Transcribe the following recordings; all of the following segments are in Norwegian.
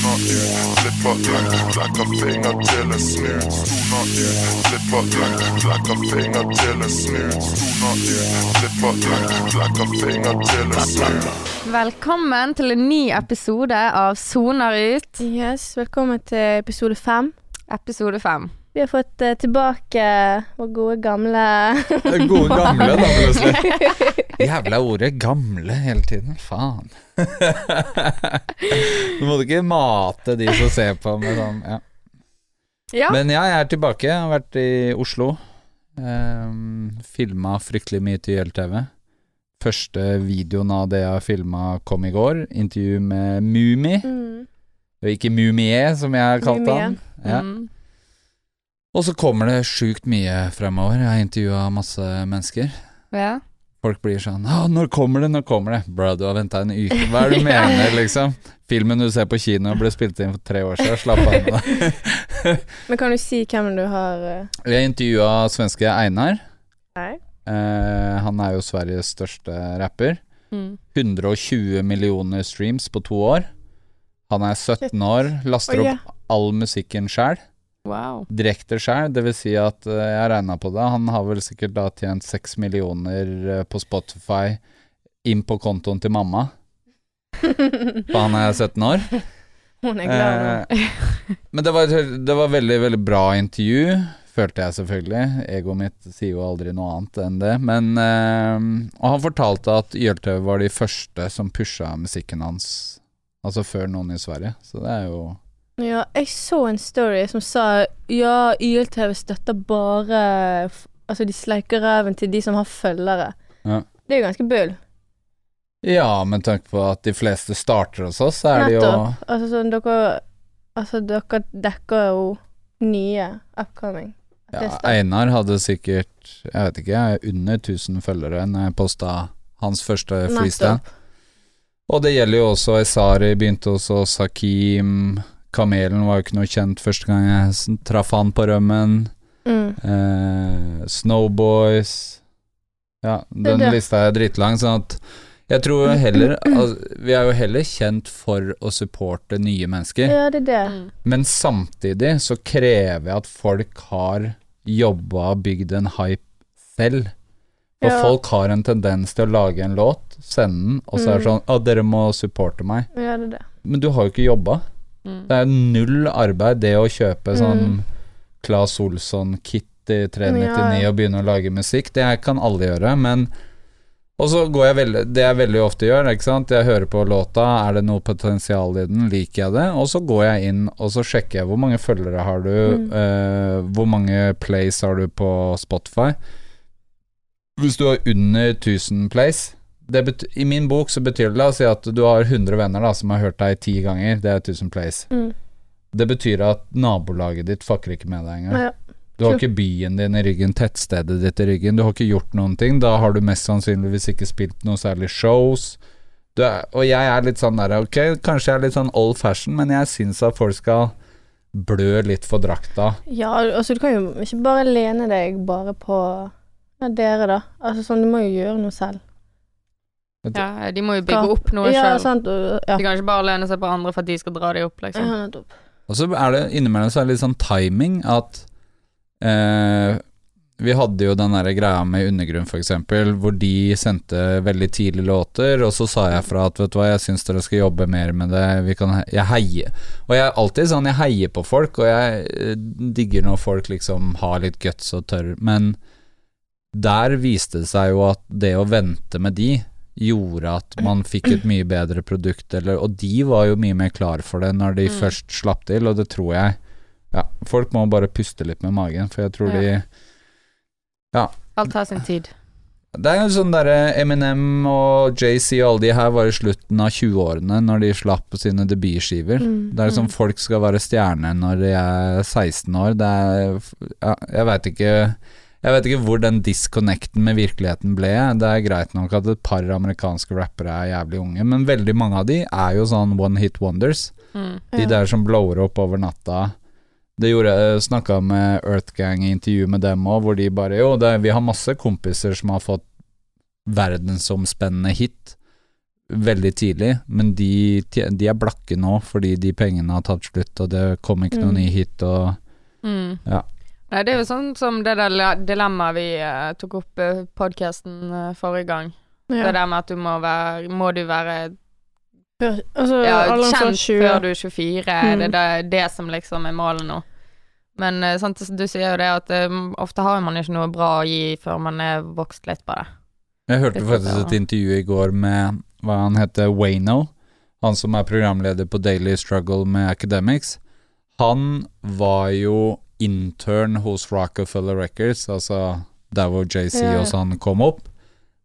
Stoner ut, flipper ut, flekker finger til en snut. Stoner ut, flipper ut, flekker finger til en snut. Stoner ut, flipper ut, flekker finger til en snut. Velkommen til en ny episode av Soner ut, Yes, velkommen til episode fem. episode fem. Vi har fått uh, tilbake vår gode gamle Gode gamle, da, plutselig. Jævla ordet 'gamle' hele tiden. Faen. Du må ikke mate de som ser på med sånn ja. Ja. Men ja, jeg er tilbake. Jeg har vært i Oslo. Um, filma fryktelig mye til YLTV. Første videoen av det jeg har filma, kom i går. Intervju med Mumi. mm, Og ikke Mumie, som jeg har kalt Mumie. han. Ja. Mm. Og så kommer det sjukt mye fremover. Jeg har intervjua masse mennesker. ja. Folk blir sånn når kommer det, når kommer det? Bro, du har venta en uke. Hva er det du mener, liksom? Filmen du ser på kino ble spilt inn for tre år siden. Slapp av med det. Men kan du si hvem du har eh, Jeg intervjua svenske Einar. Nei. Eh, han er jo Sveriges største rapper. Mm. 120 millioner streams på to år. Han er 17 år, laster ja. opp all musikken sjæl. Wow. Direkte sjøl, dvs. Si at eh, jeg regna på det. Han har vel sikkert da tjent 6 millioner eh, på Spotify inn på kontoen til mamma. For han er 17 år. Hun er glad. Eh, men det var, et- det var veldig, veldig bra intervju, følte jeg selvfølgelig. Egoet mitt sier jo aldri noe annet enn det. Men eh, Og han fortalte at YLTV var de første som pusha musikken hans, altså før noen i Sverige. Så det er jo Ja, jeg så en story som sa ja, YLTV støtter bare Altså, de sleiker ræven til de som har følgere. Ja. Det er jo ganske bull. Ja, men tenk på at de fleste starter hos oss, så er det jo. Altså sånn, dere Altså, dere dekker jo nye upcoming. Ja. Einar hadde sikkert, jeg vet ikke, under 1000 følgere når jeg posta hans første freestyle. Og det gjelder jo også Esari begynte hos oss, Hakim Kamelen var jo ikke noe kjent første gang jeg traff han på rømmen. Mm. Eh, Snowboys Ja, den det. lista er dritlang, sånn at jeg tror heller altså, Vi er jo heller kjent for å supporte nye mennesker. Ja, det er det. Mm. Men samtidig så krever jeg at folk har jobba og bygd en hype selv. For Ja. folk har en tendens til å lage en låt, sende den, og så er det Mm. sånn Å, dere må supporte meg. Ja, det er det. Men du har jo ikke jobba. Mm. Det er null arbeid, det å kjøpe sånn Mm. Claes Olsson-kit i 399 Ja. og begynne å lage musikk. Det kan alle gjøre, men og så går jeg veldig Det jeg veldig ofte gjør, ikke sant. Jeg hører på låta, er det noe potensial i den, liker jeg det? Og så går jeg inn og så sjekker jeg hvor mange følgere har du, Mm. eh, hvor mange plays har du på Spotify. Hvis du har under 1000 plays I min bok så betyr det La oss si at du har 100 venner da som har hørt deg ti ganger. Det er 1000 plays. Mm. Det betyr at nabolaget ditt fucker ikke med deg engang. Ja. Du har ikke byen din i ryggen, tettstedet ditt i ryggen. Du har ikke gjort noen ting. Da har du mest sannsynligvis ikke spilt noe særlig shows. Er, og jeg er litt sånn der Ok, kanskje jeg er litt sånn old fashion, men jeg syns at folk skal blø litt for drakta. Ja, altså du kan jo ikke bare lene deg bare på ja, dere, da. Altså sånn, du må jo gjøre noe selv. Ja, de må jo bygge opp noe ja, sjøl. ja. De kan ikke bare lene seg på andre for at de skal dra dem opp, liksom. Ja. Og så er det innimellom så er det litt sånn timing at eh, Vi hadde jo den der greia med Undergrunn, for eksempel, hvor de sendte veldig tidlig låter, og så sa jeg fra at vet du hva, jeg syns dere skal jobbe mer med det, vi kan he- Jeg heier. Og jeg er alltid sånn, jeg heier på folk, og jeg eh, digger når folk liksom har litt guts og tør, men der viste det seg jo at det å vente med de gjorde at man fikk et mye bedre produkt, eller, og de var jo mye mer klar for det når de Mm. først slapp til, og det tror jeg Ja, folk må bare puste litt med magen, for jeg tror Ja. de Alt har sin tid. Det er jo sånn derre Eminem og JC og alle de her var i slutten av 20-årene når de slapp på sine debutskiver. Mm. Det er liksom Mm. folk skal være stjerner når de er 16 år. Det er ja, Jeg veit ikke Jeg vet ikke hvor den disconnecten med virkeligheten ble. Det er greit nok at et par amerikanske rappere er jævlig unge, men veldig mange av de er jo sånn one hit wonders. Mm. De der som blower opp over natta. Det gjorde jeg snakka med Earthgang i intervju med dem òg, hvor de bare Jo, det, vi har masse kompiser som har fått verdensomspennende hit veldig tidlig, men de, de er blakke nå fordi de pengene har tatt slutt, og det kom ikke noen Mm. ny hit, og Mm. Ja. Nei, det er jo sånn som det der dilemmaet vi uh, tok opp i podkasten forrige gang. Det Ja. der med at du må være Må du være ja, altså, ja, kjent 20. før du er 24? Mm. det er det, det som liksom er målet nå? Men eh, sant, du sier jo det at eh, ofte har man ikke noe bra å gi før man er vokst litt på det. Jeg hørte Litt faktisk et intervju i går med hva han heter, Wayno. Han som er programleder på Daily Struggle med Academics. Han var jo intern hos Rockefeller Records, altså der hvor JC og sånn kom opp.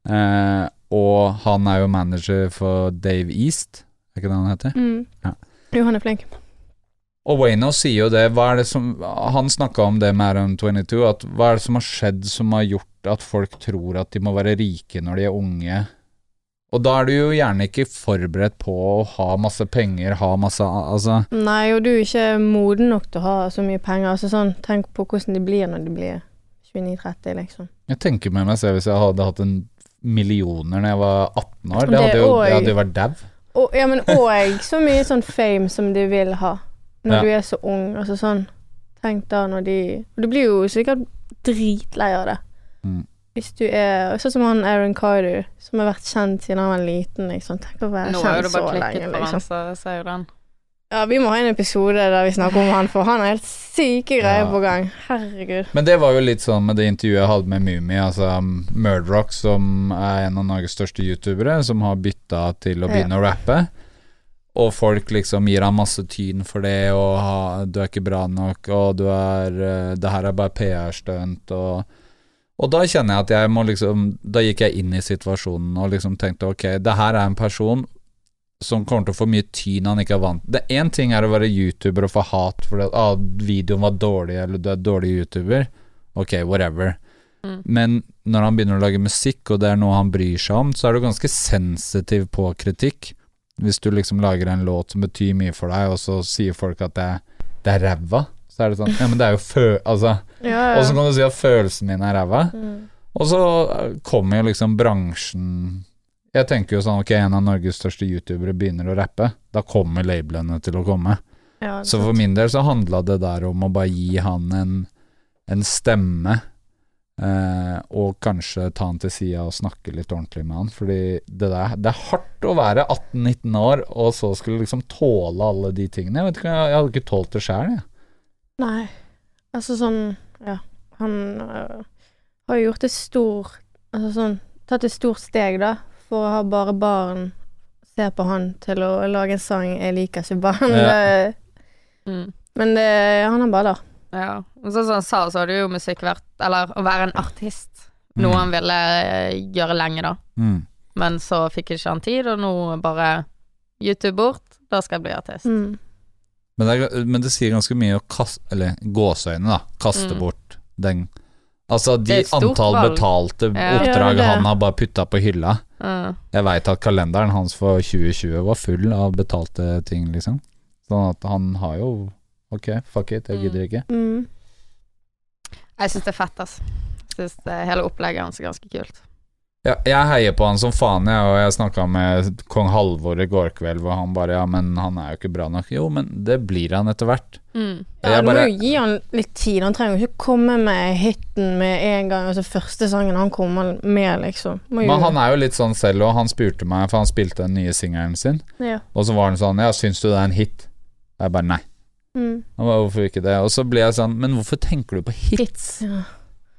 Eh, og han er jo manager for Dave East, er ikke det han heter? Mm. Ja. Jo, han er flink. Og Wayno sier jo det, det som Han snakka om det med Aram 22, at hva er det som har skjedd som har gjort at folk tror at de må være rike når de er unge? Og da er du jo gjerne ikke forberedt på å ha masse penger, ha masse Altså Nei, og du er ikke moden nok til å ha så mye penger. Altså sånn, Tenk på hvordan de blir når de blir 29-30, liksom. Jeg tenker med meg selv hvis jeg hadde hatt en millioner når jeg var 18 år. Det hadde jo, det hadde jo vært dau. Ja, men òg så mye sånn fame som de vil ha når Ja. du er så ung. Altså sånn Tenk da når de Og du blir jo sikkert dritlei av det. Mm. Hvis du er Sånn som han Aaron Carter, som har vært kjent siden han var liten. Liksom. Tenk å være Nå er kjent så lenge. for han, Liksom. så. Ja, vi må ha en episode der vi snakker om han, for han har helt syke greier Ja. på gang. Herregud. Men det var jo litt sånn med det intervjuet jeg hadde med Mumi, altså Murdrock, som er en av Norges største youtubere, som har bytta til å begynne å rappe. Og folk liksom gir han masse tyn for det, og ha, 'du er ikke bra nok', og 'du er eh, 'det her er bare PR-stunt', og Og da kjenner jeg at jeg må liksom Da gikk jeg inn i situasjonen og liksom tenkte ok, det her er en person som kommer til å få mye tyn han ikke er vant Det Én ting er å være YouTuber og få hat fordi at ah, videoen var dårlig, eller du er dårlig YouTuber. Ok, whatever. Mm. Men når han begynner å lage musikk, og det er noe han bryr seg om, så er du ganske sensitiv på kritikk. Hvis du liksom lager en låt som betyr mye for deg, og så sier folk at det, det er ræva, så er det sånn Ja, men det er jo fø... Altså, Ja, og så kan du si at følelsen min er ræva. Mm. Og så eh, kommer jo liksom bransjen Jeg tenker jo sånn ok, en av Norges største youtubere begynner å rappe. Da kommer labelene til å komme. Ja, Så for min del så handla det der om å bare gi han en, en stemme. Eh, og kanskje ta han til sida og snakke litt ordentlig med han. Fordi det der Det er hardt å være 18-19 år og så skulle liksom tåle alle de tingene. Jeg vet ikke, jeg hadde ikke tålt det sjøl, jeg. Nei. Altså sånn Ja. Han øh, har jo gjort et stor Altså sånn Tatt et stort steg, da, for å ha bare barn se på han til å lage en sang jeg liker ikke barn. Ja. Mm. Men det, han er bare der. Ja. Og så, som han sa, så hadde jo musikk vært Eller å være en artist. Mm. Noe han ville eh, gjøre lenge, da. Mm. Men så fikk ikke han tid, og nå bare YouTube bort. Da skal jeg bli artist. Mm. Men, det er, men det sier ganske mye å kaste Eller gåseøyne, da. Kaste Mm. bort den Altså, de antall valg. betalte oppdrag Ja, han har bare putta på hylla. Ja. Jeg veit at kalenderen hans for 2020 var full av betalte ting, liksom. Sånn at han har jo Ok, fuck it, jeg gidder ikke. Mm. Jeg syns det er fett, altså. Jeg syns hele opplegget hans er ganske kult. Ja, jeg heier på han som faen, jeg, og jeg snakka med kong Halvor i går kveld, hvor han bare Ja, men han er jo ikke bra nok. Jo, men det blir han etter hvert. Mm. Ja, du må jo gi han litt tid. Han trenger jo ikke komme med hiten med en gang. Altså første sangen han kommer med, liksom. Må jo, Men han er jo litt sånn selv, og han spurte meg, for han spilte den nye singelen sin, ja. og så var han sånn Ja, syns du det er en hit? Jeg bare nei. Mm. Han bare, hvorfor ikke det? Og så blir jeg sånn Men hvorfor tenker du på hits? hits? Ja.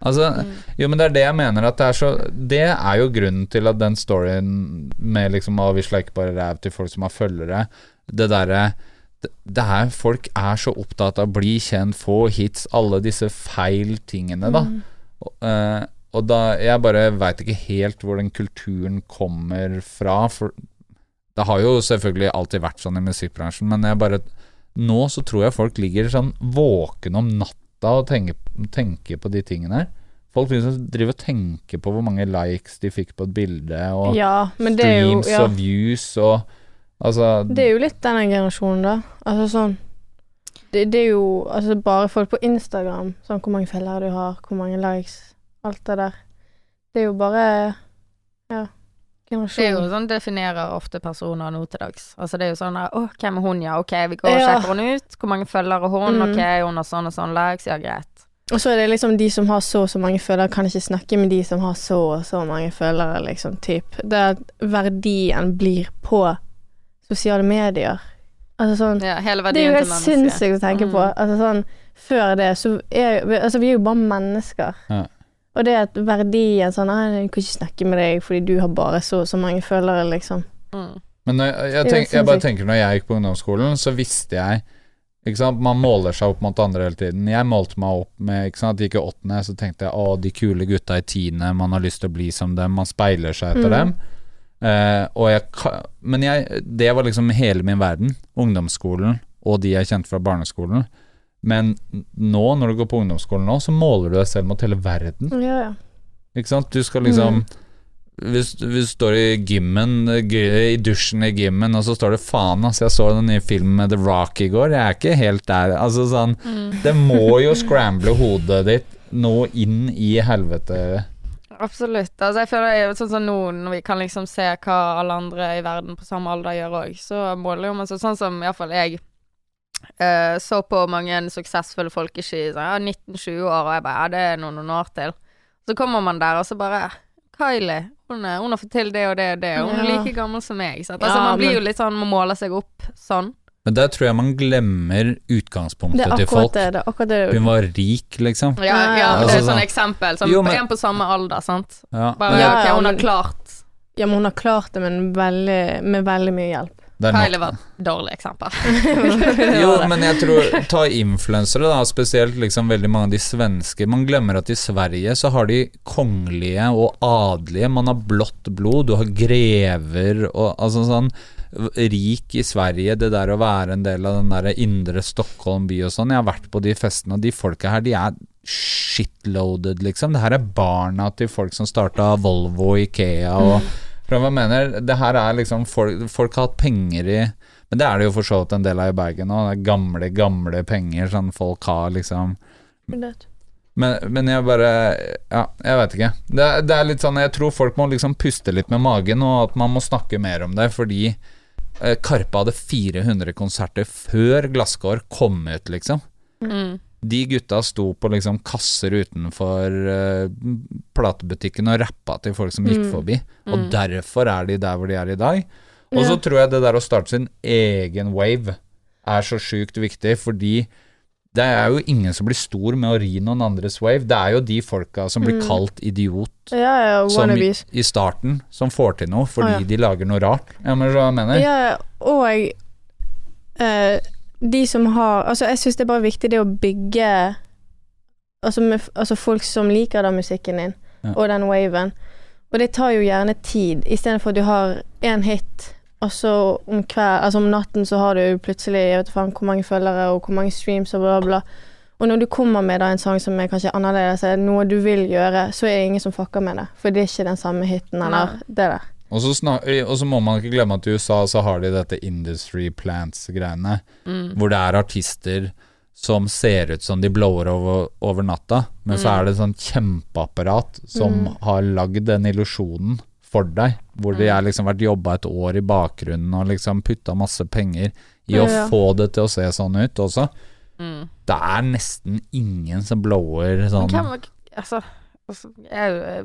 Altså, Mm. jo, men det er det jeg mener at det er så Det er jo grunnen til at den storyen med liksom Å, vi sleiker bare ræv til folk som har følgere, det derre det, det er Folk er så opptatt av å bli kjent, få hits, alle disse feil tingene, da. Mm. Og, uh, og da Jeg bare veit ikke helt hvor den kulturen kommer fra, for det har jo selvfølgelig alltid vært sånn i musikkbransjen, men jeg bare Nå så tror jeg folk ligger sånn våkne om natta og tenke, tenke på de tingene her. Folk liksom driver og tenker på hvor mange likes de fikk på et bilde, og ja, streams jo ja. og views og Altså Det er jo litt denne generasjonen, da. Altså sånn det, det er jo altså bare folk på Instagram, sånn hvor mange feller du har, hvor mange likes, alt det der. Det er jo bare Ja. Det er jo sånn definerer ofte personer nå til dags. Altså det er jo sånn her Å, hvem er hun, ja? Ok, vi går og Ja. sjekker henne ut. Hvor mange følgere har hun? Mm. Ok, hun har sånn og sånn likes. Ja, greit. Og så er det liksom de som har så og så mange følgere, kan ikke snakke med de som har så og så mange følgere, liksom, typ. Det er at verdien blir på sosiale medier. Altså sånn Ja, hele Det er jo helt sinnssykt å tenke på. Mm. Altså sånn Før det så er Altså, vi er jo bare mennesker. Ja. Og det at verdien sånn Nei, jeg kan ikke snakke med deg fordi du har bare så og så mange følgere, liksom. Mm. Men jeg, jeg, tenk, jeg bare tenker når jeg gikk på ungdomsskolen, så visste jeg ikke sant? Man måler seg opp mot andre hele tiden. Jeg målte meg opp med ikke sant? Gikk i åttende, så tenkte jeg å, de kule gutta i tiende, man har lyst til å bli som dem, man speiler seg etter Mm. dem. Eh, og jeg, men jeg, det var liksom hele min verden. Ungdomsskolen og de jeg kjente fra barneskolen. Men nå, når du går på ungdomsskolen nå, så måler du deg selv mot hele verden. Ja, ja. Ikke sant? Du skal liksom Mm. hvis, hvis du står i gymmen, i dusjen i gymmen, og så står det faen, altså, jeg så den nye filmen med The Rock i går, jeg er ikke helt der. Altså sånn, Mm. det må jo scramble hodet ditt nå inn i helvete. Absolutt. Altså, jeg føler jeg, sånn som nå, når vi kan liksom se hva alle andre i verden på samme alder gjør òg, så måler jo man seg sånn som iallfall jeg eh, så på mange suksessfulle folk i sånn, ja, 19-20 år, og jeg bare ja, det er noen, noen år til. Så kommer man der, og så bare Kylie, hun, er, hun har fått til det og det og det, og hun er like gammel som meg. Ja, Altså, man blir men- jo litt sånn, man måler seg opp sånn. Men der tror jeg man glemmer utgangspunktet til folk. det. det akkurat det. Hun var rik, liksom. Ja, ja, men det er et sånn eksempel. Sånn, Jo, men- En på samme alder, sant. Ja, Bare Ja, okay, hun har klart. Ja, men hun har klart det, men veldig, med veldig mye hjelp. Det Kylie var et dårlig eksempel. Jo, men jeg tror Ta influensere, da, spesielt liksom veldig mange av de svenske. Man glemmer at i Sverige så har de kongelige og adelige. Man har blått blod, du har grever og altså sånn Rik i Sverige, det der å være en del av den der indre Stockholm by og sånn. Jeg har vært på de festene, og de folka her, de er shitloaded, liksom. Det her er barna til folk som starta Volvo og Ikea og For jeg mener, det her er liksom Folk, folk har hatt penger i men det er det jo for så vidt en del av i Bergen òg. Det gamle, gamle penger sånn folk har, liksom. Men, men jeg bare Ja, jeg vet ikke. Det, det er litt sånn Jeg tror folk må liksom puste litt med magen, og at man må snakke mer om det, fordi eh, Karpe hadde 400 konserter før Glasskår kom ut, liksom. Mm. De gutta sto på liksom kasser utenfor uh, platebutikken og rappa til folk som gikk Mm. forbi, og Mm. derfor er de der hvor de er i dag. Og så Ja. tror jeg det der å starte sin egen wave er så sjukt viktig, fordi det er jo ingen som blir stor med å ri noen andres wave. Det er jo de folka som blir Mm. kalt idiot Ja, ja, som i, i starten, som får til noe fordi ah, ja. de lager noe rart. Ja, men hva jeg mener? Ja, og eh, de som har Altså, jeg syns det er bare viktig det å bygge Altså, med, altså folk som liker den musikken din, Ja. og den waven. Og det tar jo gjerne tid, istedenfor at du har én hit, og så om kveld, altså om natten så har du plutselig jeg vet faen hvor mange følgere og hvor mange streams og bla, bla. Og når du kommer med da en sang som er kanskje annerledes, er noe du vil gjøre, så er det ingen som fucker med det. For det er ikke den samme hiten eller Nei. det der. Og så, snak, og så må man ikke glemme at i USA så har de dette Industry Plants-greiene, Mm. hvor det er artister som ser ut som de blower over, over natta, men så Mm. er det et sånn kjempeapparat som Mm. har lagd den illusjonen for deg, hvor de Mm. har liksom vært jobba et år i bakgrunnen og liksom putta masse penger i å Ja. få det til å se sånn ut også. Mm. Det er nesten ingen som blower Men sånn hvem Altså, altså jeg er jo eh,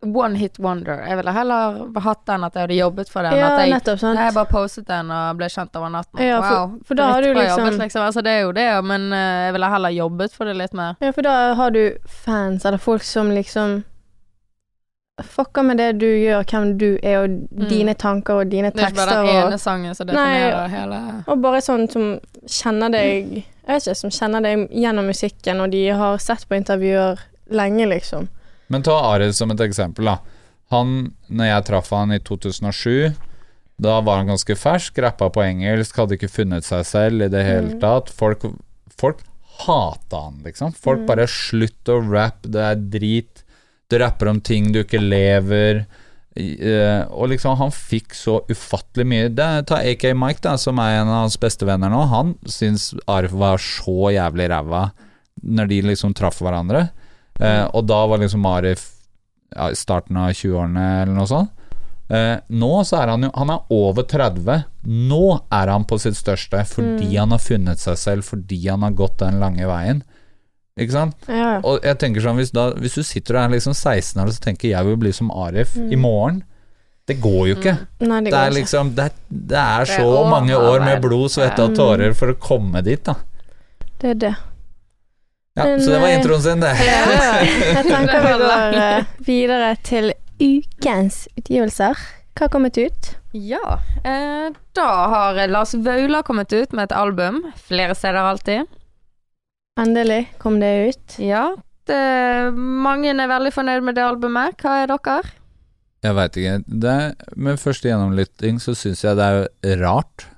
One hit wonder. Jeg ville heller hatt den at jeg hadde jobbet for den. Ja, at jeg, nettopp, sant. jeg bare postet den og ble kjent over natten. Ja, for- wow. for da har du liksom- jobbet, liksom. Altså, det er jo det, men uh, jeg ville heller jobbet for det litt mer. Ja, for da har du fans, eller folk som liksom fucker med det du gjør, hvem du er, og dine tanker og dine Det er ikke bare tekster. den Og, ene sangen som Nei, hele og bare sånn som kjenner deg Jeg vet ikke, som kjenner deg gjennom musikken, og de har sett på intervjuer lenge, liksom. Men ta Arild som et eksempel, da. Han, når jeg traff han i 2007, da var han ganske fersk, rappa på engelsk, hadde ikke funnet seg selv i det hele Mm. tatt. Folk, folk hata han, liksom. Folk Mm. bare 'slutt å rappe, det er drit'. Du rapper om ting du ikke lever. Eh, og liksom, han fikk så ufattelig mye. Det, ta AK Mike, da, som er en av hans beste venner nå. Han syns Arif var så jævlig ræva når de liksom traff hverandre. Eh, og da var liksom Arif ja, i starten av 20-årene eller noe sånt. Eh, nå så er han jo Han er over 30. Nå er han på sitt største fordi han har funnet seg selv, fordi han har gått den lange veien. Ikke sant? Ja. Og jeg tenker sånn, hvis, da, hvis du sitter og er liksom 16 år og så tenker jeg vil bli som Arif i morgen Det går jo ikke. Nei, det Det er liksom Det det er Det er så mange år med blod, svette og tårer for å komme dit, da. Det er det. Ja, Men, så det var eh, introen sin, det. Ja, jeg tenker vi går eh, videre til ukens utgivelser. Hva har kommet ut? Ja, eh, da har Lars Vaular kommet ut med et album. Flere steder alltid. Endelig kom det ut. Ja, det, mange er veldig fornøyd med det albumet. Hva er dere? Jeg veit ikke. Det, med første gjennomlytting så syns jeg det er rart.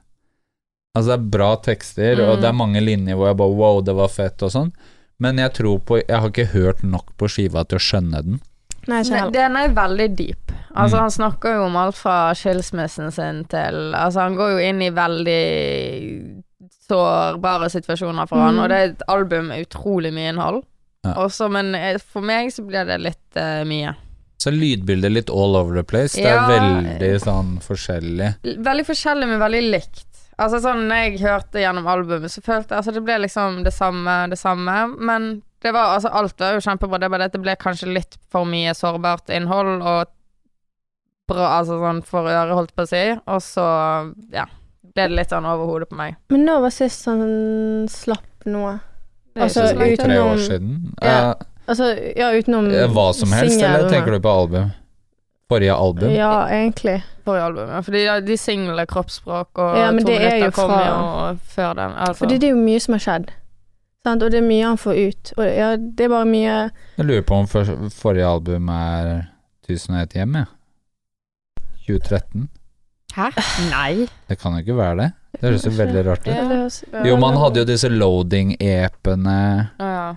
Altså, det er bra tekster, og Mm. det er mange linjer hvor jeg bare wow, det var fett og sånn. Men jeg tror på Jeg har ikke hørt nok på skiva til å skjønne den. Nei. Den er veldig deep. Altså, Mm. han snakker jo om alt fra skilsmissen sin til Altså, han går jo inn i veldig sårbare situasjoner for han, Mm. og det er et album med utrolig mye innhold. Ja. Også, men eh, for meg så blir det litt uh, mye. Så lydbildet er litt all over the place. Det er Ja. veldig sånn forskjellig. Veldig forskjellig, men veldig likt. Altså sånn, når jeg hørte gjennom albumet, så følte jeg Altså, det ble liksom det samme, det samme, men det var Altså, alt var jo kjempebra, det er bare det at det ble kanskje litt for mye sårbart innhold, og bra Altså sånn for øret, holdt på å si, og så, ja, ble det litt sånn over hodet på meg. Men nå var sist han slapp noe. Er Altså, ikke så lenge uten- Tre år siden. Ja. Altså, ja, utenom Eh, hva som helst, eller tenker du på album? Forrige album? Ja, egentlig. forrige albumet. Fordi ja, de singlene, kroppsspråk og Ja, to det er minutter kom fra- jo før den. Altså. Fordi det er jo mye som har skjedd. Sant? Og det er mye han får ut. Og ja, det er bare mye Jeg lurer på om for, forrige album er 1001 hjem, jeg. 2013? Hæ? Nei. Det kan jo ikke være det. Det høres jo veldig rart ut. Ja. Jo, man hadde jo disse loading-epene ja.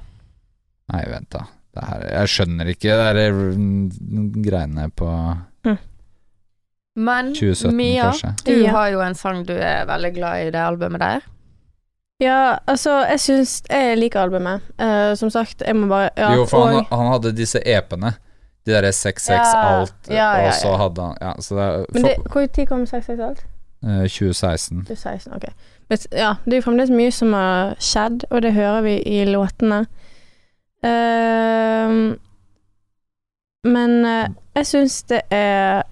Nei, vent, da. Det her, jeg skjønner ikke det der mm, greiene på Men 2017, Mia, kanskje. du Ja. har jo en sang du er veldig glad i det albumet der. Ja, altså, jeg syns Jeg liker albumet. Uh, som sagt, jeg må bare ja, jo, for han, og- han hadde disse epene. De derre 6-6 Ja, alt, ja, ja, og så hadde han Ja, så det er Men for, det, hvor tid kom 666 alt? Uh, 2016. 2016 okay. Men, ja, det er jo fremdeles mye som har skjedd, og det hører vi i låtene. Ehm, men uh, jeg syns det er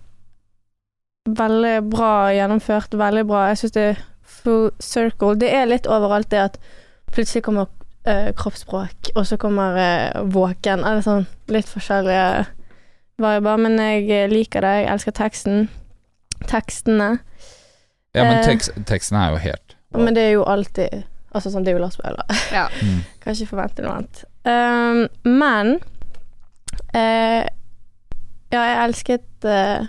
veldig bra gjennomført, veldig bra. Jeg syns det er full circle. Det er litt overalt det at plutselig kommer uh, kroppsspråk, og så kommer eh, våken, eller sånn litt forskjellige viber, men jeg liker det. Jeg elsker teksten. Tekstene. Ja, men tekst, tekstene er jo helt Men det er jo alltid Altså sånn, det er jo Lars Bøhler. Ja. mm. Kan ikke forvente noe annet. Ehm, men uh, Ja, jeg elsket uh,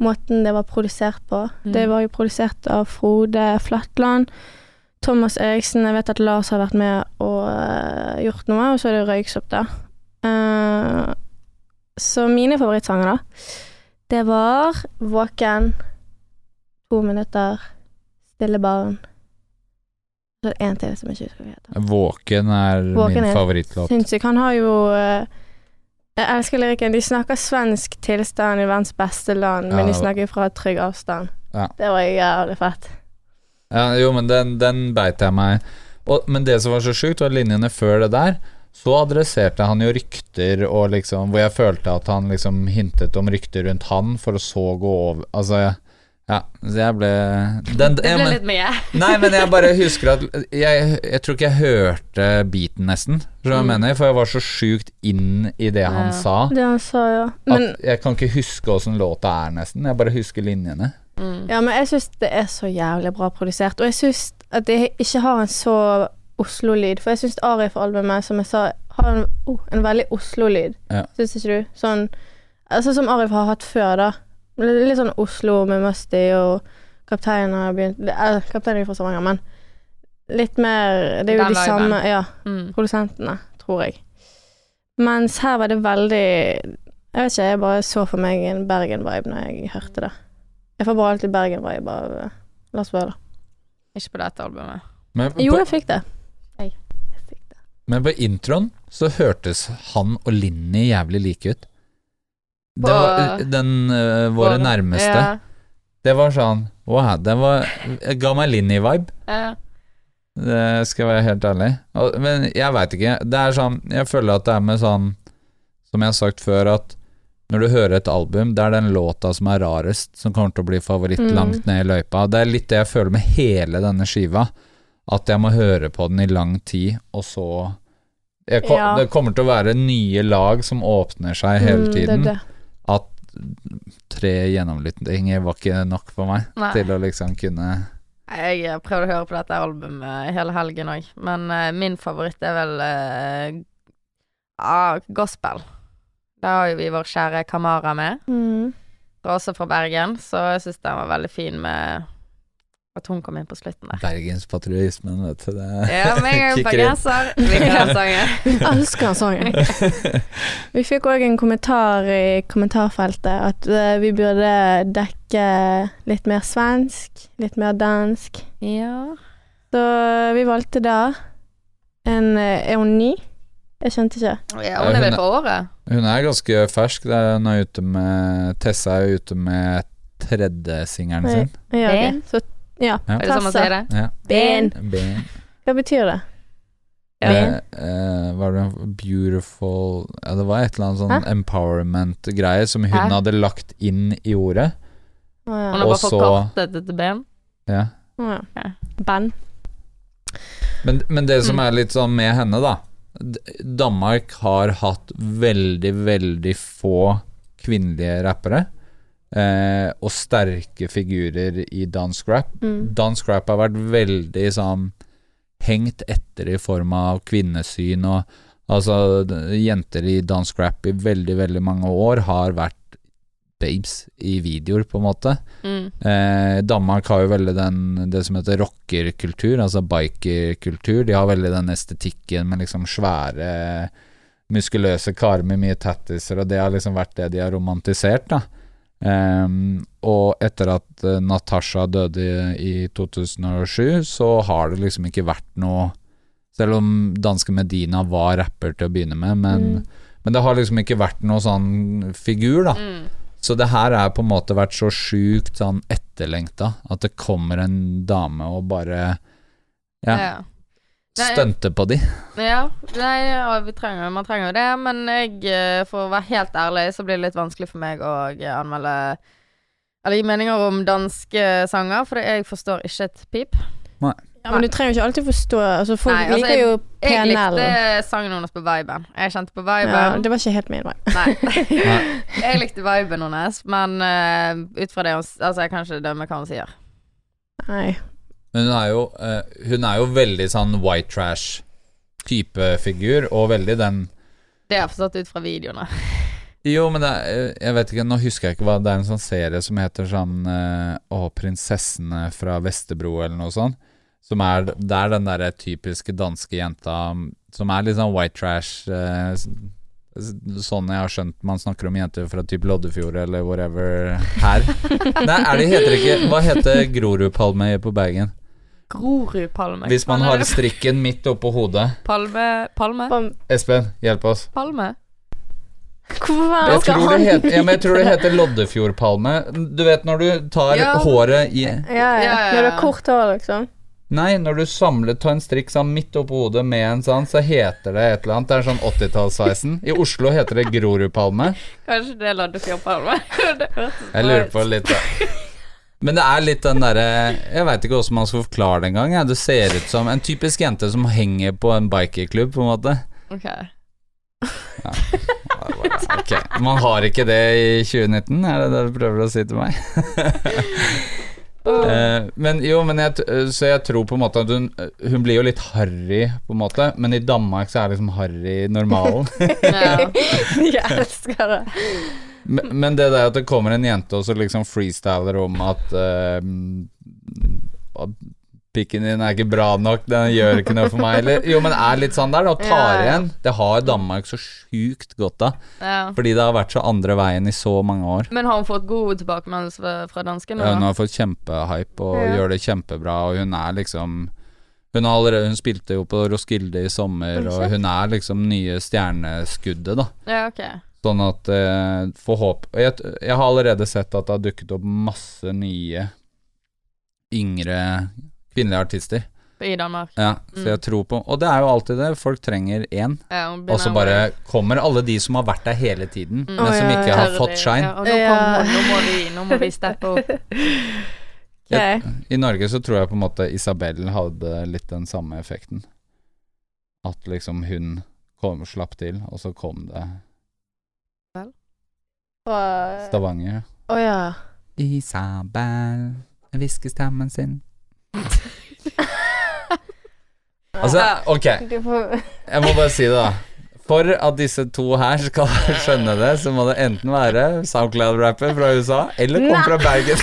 måten det var produsert på. Mm. Det var jo produsert av Frode Flatland. Thomas Eriksen, jeg vet at Lars har vært med og uh, gjort noe, og så er det Røyksopp, da. Uh, så mine favorittsanger, da, det var Våken, To minutter, Stille barn. Så er det én til som jeg ikke husker hva heter. Våken er Våken min favorittlåt. Sinnssyk. Han har jo eh, Jeg elsker lyrikken. De snakker svensk tilstand i verdens beste land, Ja, men de snakker fra trygg avstand. Ja. Det var jævlig fett. Ja, jo, men den, den beit jeg meg og, Men det som var så sjukt, var linjene før det der. Så adresserte han jo rykter og liksom Hvor jeg følte at han liksom hintet om rykter rundt han, for å så gå over Altså, ja, så jeg ble den, Det ble men, litt mye. Nei, men jeg bare husker at Jeg, jeg tror ikke jeg hørte beaten, nesten. Skjønner jeg Mm. mener? For jeg var så sjukt inn i det han Ja. sa, Det han sa, ja. Men, at jeg kan ikke huske åssen låta er, nesten. Jeg bare husker linjene. Mm. ja, men jeg syns det er så jævlig bra produsert. Og jeg syns at det ikke har en så Oslo-lyd. For jeg syns Arif-albumet, som jeg sa, har en, oh, en veldig Oslo-lyd. Ja. Syns ikke du? Sånn Altså som Arif har hatt før, da. Litt sånn Oslo med Musty og Kapteinen har begynt eh, Kapteinen er jo fra Stavanger, men litt mer Det er jo Den de viben. samme Ja, Mm. produsentene, tror jeg. Mens her var det veldig Jeg vet ikke, jeg bare så for meg en Bergen-vibe når jeg hørte det. Jeg får bare alltid Bergen-vibe av eh, Lars Vaular. Ikke på dette albumet. Men Jo, på, jeg fikk det. Jeg, jeg fikk det. men på introen så hørtes han og Linni jævlig like ut. Det var den uh, Våre nærmeste. Ja, Det var sånn Wow, den var Ga meg Linni-vibe. ja. Det skal jeg være helt ærlig. Og, men jeg veit ikke. Det er sånn Jeg føler at det er med sånn Som jeg har sagt før, at når du hører et album, det er den låta som er rarest, som kommer til å bli favoritt Mm. langt ned i løypa. Det er litt det jeg føler med hele denne skiva. At jeg må høre på den i lang tid, og så kom, Ja. Det kommer til å være nye lag som åpner seg hele Mm, tiden. Det er det. Tre gjennomlyttinger var ikke nok for meg Nei. til å liksom kunne Jeg har prøvd å høre på dette albumet hele helgen òg, men uh, min favoritt er vel uh, ah, gospel. Da har jo vi vår kjære Kamara med, Mm. også fra Bergen, så jeg syns den var veldig fin med at hun kom inn på slutten der. Bergenspatriotismen, vet du. Det Ja, men jeg er bergenser. Liker den sangen. Elsker sangen. Vi fikk òg en kommentar i kommentarfeltet at eh, vi burde dekke litt mer svensk, litt mer dansk. Ja. Så vi valgte da en eh, Er hun ny? Jeg skjønte ikke. ja hun er vel på året? Hun er ganske fersk. Det er, hun er ute med Tessa er ute med tredje singelen sin. Ja, ok. Ben? Så ja. Ja. Er det sånn man sier det? Ja. Ben. Ben. Hva betyr det? Eh, eh, var det beautiful Ja, det var et eller annet sånn empowerment-greie som hun Hæ? hadde lagt inn i ordet. Å Hun ja. har Og bare så- forkortet det til ben? Ja. Å Ja. Ben. Men, men det som Mm. er litt sånn med henne, da Danmark har hatt veldig, veldig få kvinnelige rappere. Eh, og sterke figurer i dansk rap. Mm. Dansk rap har vært veldig sånn hengt etter i form av kvinnesyn og Altså, jenter i dansk rap i veldig, veldig mange år har vært babes i videoer, på en måte. Mm. Eh, Danmark har jo veldig den, det som heter rockerkultur, altså bikerkultur. De har veldig den estetikken med liksom svære, muskuløse karer med mye tattiser, og det har liksom vært det de har romantisert, da. Ehm, og etter at uh, Natasha døde i, i 2007, så har det liksom ikke vært noe Selv om danske Medina var rapper til å begynne med, men, Mm. men det har liksom ikke vært noe sånn figur, da. Mm. Så det her er på en måte vært så sjukt sånn etterlengta at det kommer en dame og bare ja, Ja. Nei, stunter på de. Ja, nei, ja, vi trenger, man trenger jo det, men jeg, eh, for å være helt ærlig, så blir det litt vanskelig for meg å eh, anmelde Eller gi meninger om danske sanger, for jeg forstår ikke et pip. Ja, men du trenger jo ikke alltid forstå altså Folk Nei, altså, liker jo Jeg likte sangen hennes på viben. Jeg kjente på Ja, det var ikke helt min vei. Nei. Nei. jeg likte viben hennes, men uh, ut fra det hun Altså, jeg kan ikke dømme hva hun sier. Nei. Men hun er jo, eh, hun er jo veldig sånn white trash-type figur, og veldig den Det jeg forstått ut fra videoene. Jo, men er, jeg vet ikke, nå husker jeg ikke hva Det er en sånn serie som heter sånn eh, Å, Prinsessene fra Vesterbro, eller noe sånt. Som er Det er den derre typiske danske jenta som er litt sånn white trash. eh, sånn jeg har skjønt man snakker om jenter fra typ Loddefjord eller whatever her. Nei, er det heter ikke Hva heter Grorudpalme på Bergen? Grorudpalme. Hvis man har strikken midt oppå hodet. Palme Palme? Espen, hjelp oss. Palme? Hvorfor Jeg skal tror, det heter, ja, jeg tror det heter Loddefjordpalme. Du vet når du tar Ja. håret i ja, ja. Ja, ja, ja. Når du har kort hår, liksom. Nei, når du samler, tar en strikk sånn midt oppå hodet med en sånn, så heter det et eller annet. Det er sånn 80-tallssveisen. I Oslo heter det Grorudpalme. Kanskje det er Loddefjordpalme? Jeg lurer på litt da. Men det er litt den derre Jeg veit ikke hvordan man skal forklare det engang. Du Det ser ut som en typisk jente som henger på en bikerklubb, på en måte. Ok. Ok, Man har ikke det i 2019, er det det du prøver å si til meg? uh, men jo, men jeg, så jeg tror på en måte at hun Hun blir jo litt harry, på en måte, men i Danmark så er liksom harry normalen. Ja. Jeg elsker det. Men, men det der at det kommer en jente og så liksom freestyler om at uh, Pikken din er ikke bra nok, den gjør ikke noe for meg. Eller, jo, men er litt sånn der, da. Tar igjen. Det har Danmark så sjukt godt av. ja. Fordi det har vært så andre veien i så mange år. Men har hun fått god tilbakemeldelse fra, danskene? Ja, hun har fått kjempehype og Ja. gjør det kjempebra, og hun er liksom hun, har allerede, hun spilte jo på Roskilde i sommer, og hun er liksom nye stjerneskuddet, da. Ja, ok. Sånn at eh, Få håp jeg, jeg har allerede sett at det har dukket opp masse nye yngre kvinnelige artister. I Danmark. Ja, så Mm. jeg tror på Og det er jo alltid det. Folk trenger én. Ja, Og så bare kommer alle de som har vært der hele tiden, Mm. men som ikke ja. har fått shine. Ja, og nå, Ja. kommer, nå, må vi, nå må vi steppe opp. Ok. I Norge så tror jeg på en måte Isabel hadde litt den samme effekten. At liksom hun kom, slapp til, og så kom det Fra Stavanger. Å ja. Isabel hvisker stemmen sin. Altså, ok, jeg må bare si det, da. For at disse to her skal skjønne det, så må det enten være SoundCloud-rapper fra USA, eller komme fra Bergen.